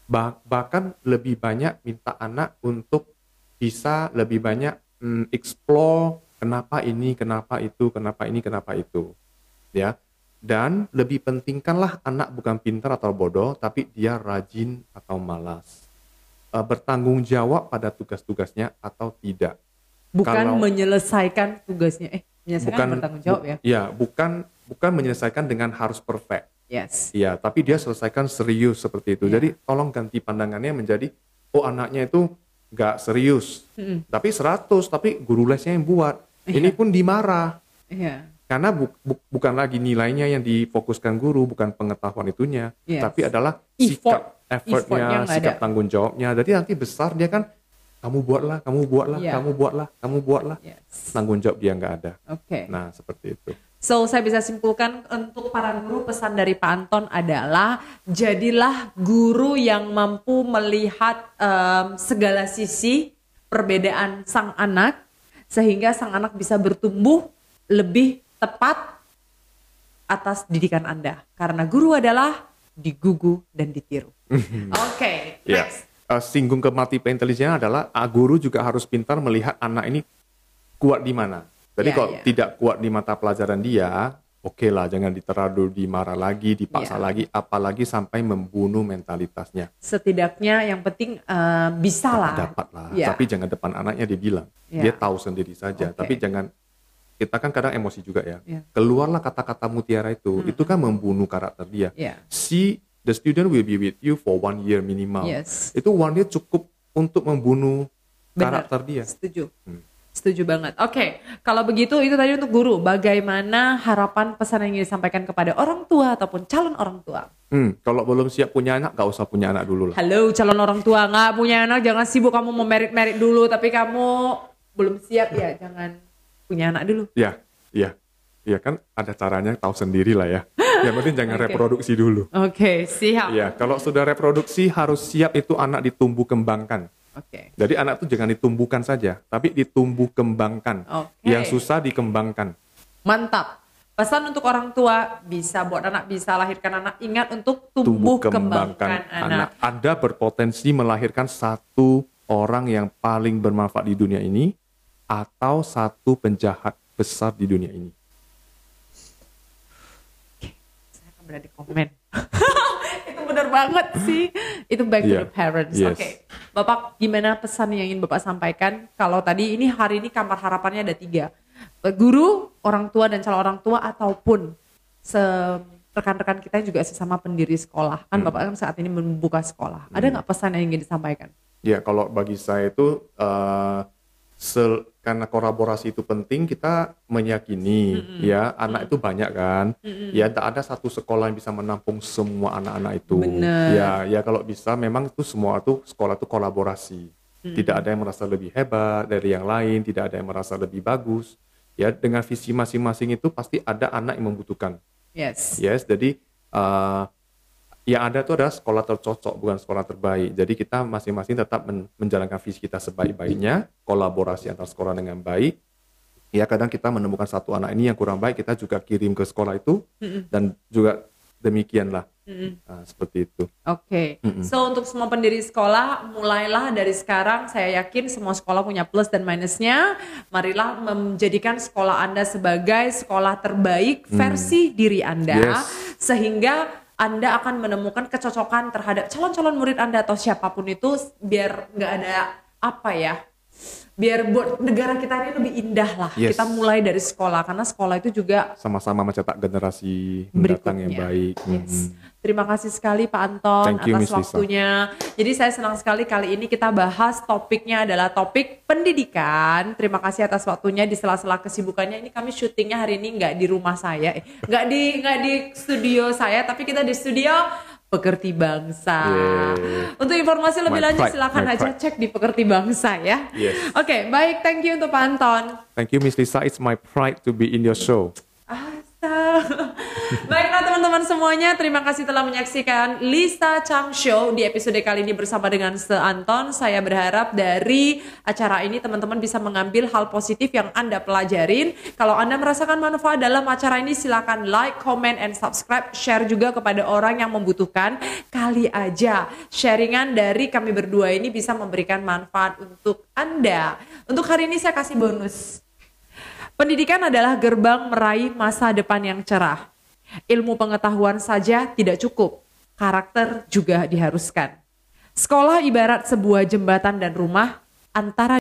Bah- bahkan lebih banyak minta anak untuk bisa lebih banyak mm, explore kenapa ini, kenapa itu, kenapa ini, kenapa itu. Ya. Dan lebih pentingkanlah anak bukan pintar atau bodoh, tapi dia rajin atau malas. Eh, bertanggung jawab pada tugas-tugasnya atau tidak. Bukan Kalau- menyelesaikan tugasnya. Eh, menyelesaikan bertanggung jawab bu- ya. Ya, bukan bukan menyelesaikan dengan harus perfect. Yes. Iya, tapi dia selesaikan serius seperti itu. Iya. Jadi tolong ganti pandangannya menjadi oh anaknya itu nggak serius, tapi 100 tapi guru lesnya yang buat. Ini pun dimarah Iya. karena bu- bu- bukan lagi nilainya yang difokuskan guru, bukan pengetahuan itunya, Yes. tapi adalah sikap Effortnya sikap ada. tanggung jawabnya. Jadi nanti besar dia kan kamu buatlah, kamu buatlah, Iya. kamu buatlah, kamu buatlah. Yes. Tanggung jawab dia nggak ada. Oke. Nah seperti itu. So, saya bisa simpulkan untuk para guru pesan dari Pak Anton adalah jadilah guru yang mampu melihat em, segala sisi perbedaan sang anak sehingga sang anak bisa bertumbuh lebih tepat atas didikan Anda. Karena guru adalah digugu dan ditiru. Oke, Ya, next. eh, singgung ke multiple intelligence adalah ah, guru juga harus pintar melihat anak ini kuat di mana. Jadi Ya, kalau ya. tidak kuat di mata pelajaran dia, oke lah, jangan diteradu, dimarah lagi, dipaksa Ya. lagi, apalagi sampai membunuh mentalitasnya. Setidaknya yang penting eh, bisa lah. Dapat lah, Ya. tapi jangan depan anaknya dia bilang, Ya. dia tahu sendiri saja. Oke. Tapi jangan kita kan kadang emosi juga ya. Ya. Keluarlah kata-kata mutiara itu, itu kan membunuh karakter dia. Ya. See, the student will be with you for one year minimal. Yes. Itu one year cukup untuk membunuh Benar. karakter dia. Setuju. Hmm. Setuju banget. Oke, kalau begitu itu tadi untuk guru. Bagaimana harapan pesan yang ingin disampaikan kepada orang tua ataupun calon orang tua? Hmm, kalau belum siap punya anak, gak usah punya anak dulu lah. Halo calon orang tua, nggak punya anak jangan sibuk kamu mau merit-merit dulu, tapi kamu belum siap ya jangan punya anak dulu. Ya, iya, iya kan ada caranya tahu sendiri lah ya. Yang penting jangan Oke. reproduksi dulu. Oke, siap. Iya, kalau sudah reproduksi harus siap itu anak ditumbuh kembangkan. Oke. Jadi anak itu jangan ditumbuhkan saja, tapi ditumbuh kembangkan. Oke. Yang susah dikembangkan. Mantap. Pesan untuk orang tua bisa buat anak bisa lahirkan anak ingat untuk tumbuh, kembangkan anak. Anda berpotensi melahirkan satu orang yang paling bermanfaat di dunia ini atau satu penjahat besar di dunia ini. Saya akan berada di komen. itu benar banget sih. Itu back to Iya. the parents. Yes. Oke. Bapak gimana pesan yang ingin Bapak sampaikan? Kalau tadi ini hari ini kamar harapannya ada tiga. Guru, orang tua dan calon orang tua ataupun se- rekan-rekan kita juga sesama pendiri sekolah. Kan Hmm. Bapak kan saat ini membuka sekolah. Ada nggak pesan yang ingin disampaikan? Ya, kalau bagi saya itu eh, sel- karena kolaborasi itu penting, kita meyakini ya anak itu banyak kan. Ya, tak ada satu sekolah yang bisa menampung semua anak-anak itu. Benar. Ya, ya kalau bisa memang itu semua itu sekolah itu kolaborasi. Tidak ada yang merasa lebih hebat dari yang lain, tidak ada yang merasa lebih bagus. Ya, dengan visi masing-masing itu pasti ada anak yang membutuhkan. Yes. Yes, jadi eh, yang ada itu adalah sekolah tercocok, bukan sekolah terbaik. Jadi kita masing-masing tetap men- menjalankan visi kita sebaik-baiknya, kolaborasi antar sekolah dengan baik. Ya kadang kita menemukan satu anak ini yang kurang baik, kita juga kirim ke sekolah itu, dan juga demikianlah, Nah, seperti itu. Oke, so untuk semua pendiri sekolah, mulailah dari sekarang. Saya yakin semua sekolah punya plus dan minusnya. Marilah menjadikan sekolah Anda sebagai sekolah terbaik versi diri Anda, Yes. sehingga Anda akan menemukan kecocokan terhadap calon-calon murid Anda atau siapa pun itu, biar nggak ada apa ya, biar buat negara kita ini lebih indah lah. Yes. Kita mulai dari sekolah, karena sekolah itu juga Sama-sama mencetak generasi mendatang yang baik. Yes. Mhm. Terima kasih sekali Pak Anton Thank you, atas Miss Lisa. waktunya. Jadi saya senang sekali kali ini kita bahas topiknya adalah topik pendidikan. Terima kasih atas waktunya di sela-sela kesibukannya. Ini kami syutingnya hari ini nggak di rumah saya, eh, nggak di nggak di studio saya, tapi kita di studio Pekerti Bangsa. Yeay. Untuk informasi lebih My lanjut pride, silakan aja pride. cek di Pekerti Bangsa ya. Yes. Oke, baik. Thank you untuk Pak Anton. Thank you, Miss Lisa. It's my pride to be in your show. Asa. Baiklah teman-teman semuanya, terima kasih telah menyaksikan Lisa Chang Show di episode kali ini bersama dengan Se Anton. Saya berharap dari acara ini teman-teman bisa mengambil hal positif yang Anda pelajarin. Kalau Anda merasakan manfaat dalam acara ini silakan like, comment, and subscribe. Share juga kepada orang yang membutuhkan. Kali aja sharingan dari kami berdua ini bisa memberikan manfaat untuk Anda. Untuk hari ini saya kasih bonus. Pendidikan adalah gerbang meraih masa depan yang cerah. Ilmu pengetahuan saja tidak cukup, karakter juga diharuskan. Sekolah ibarat sebuah jembatan dan rumah antara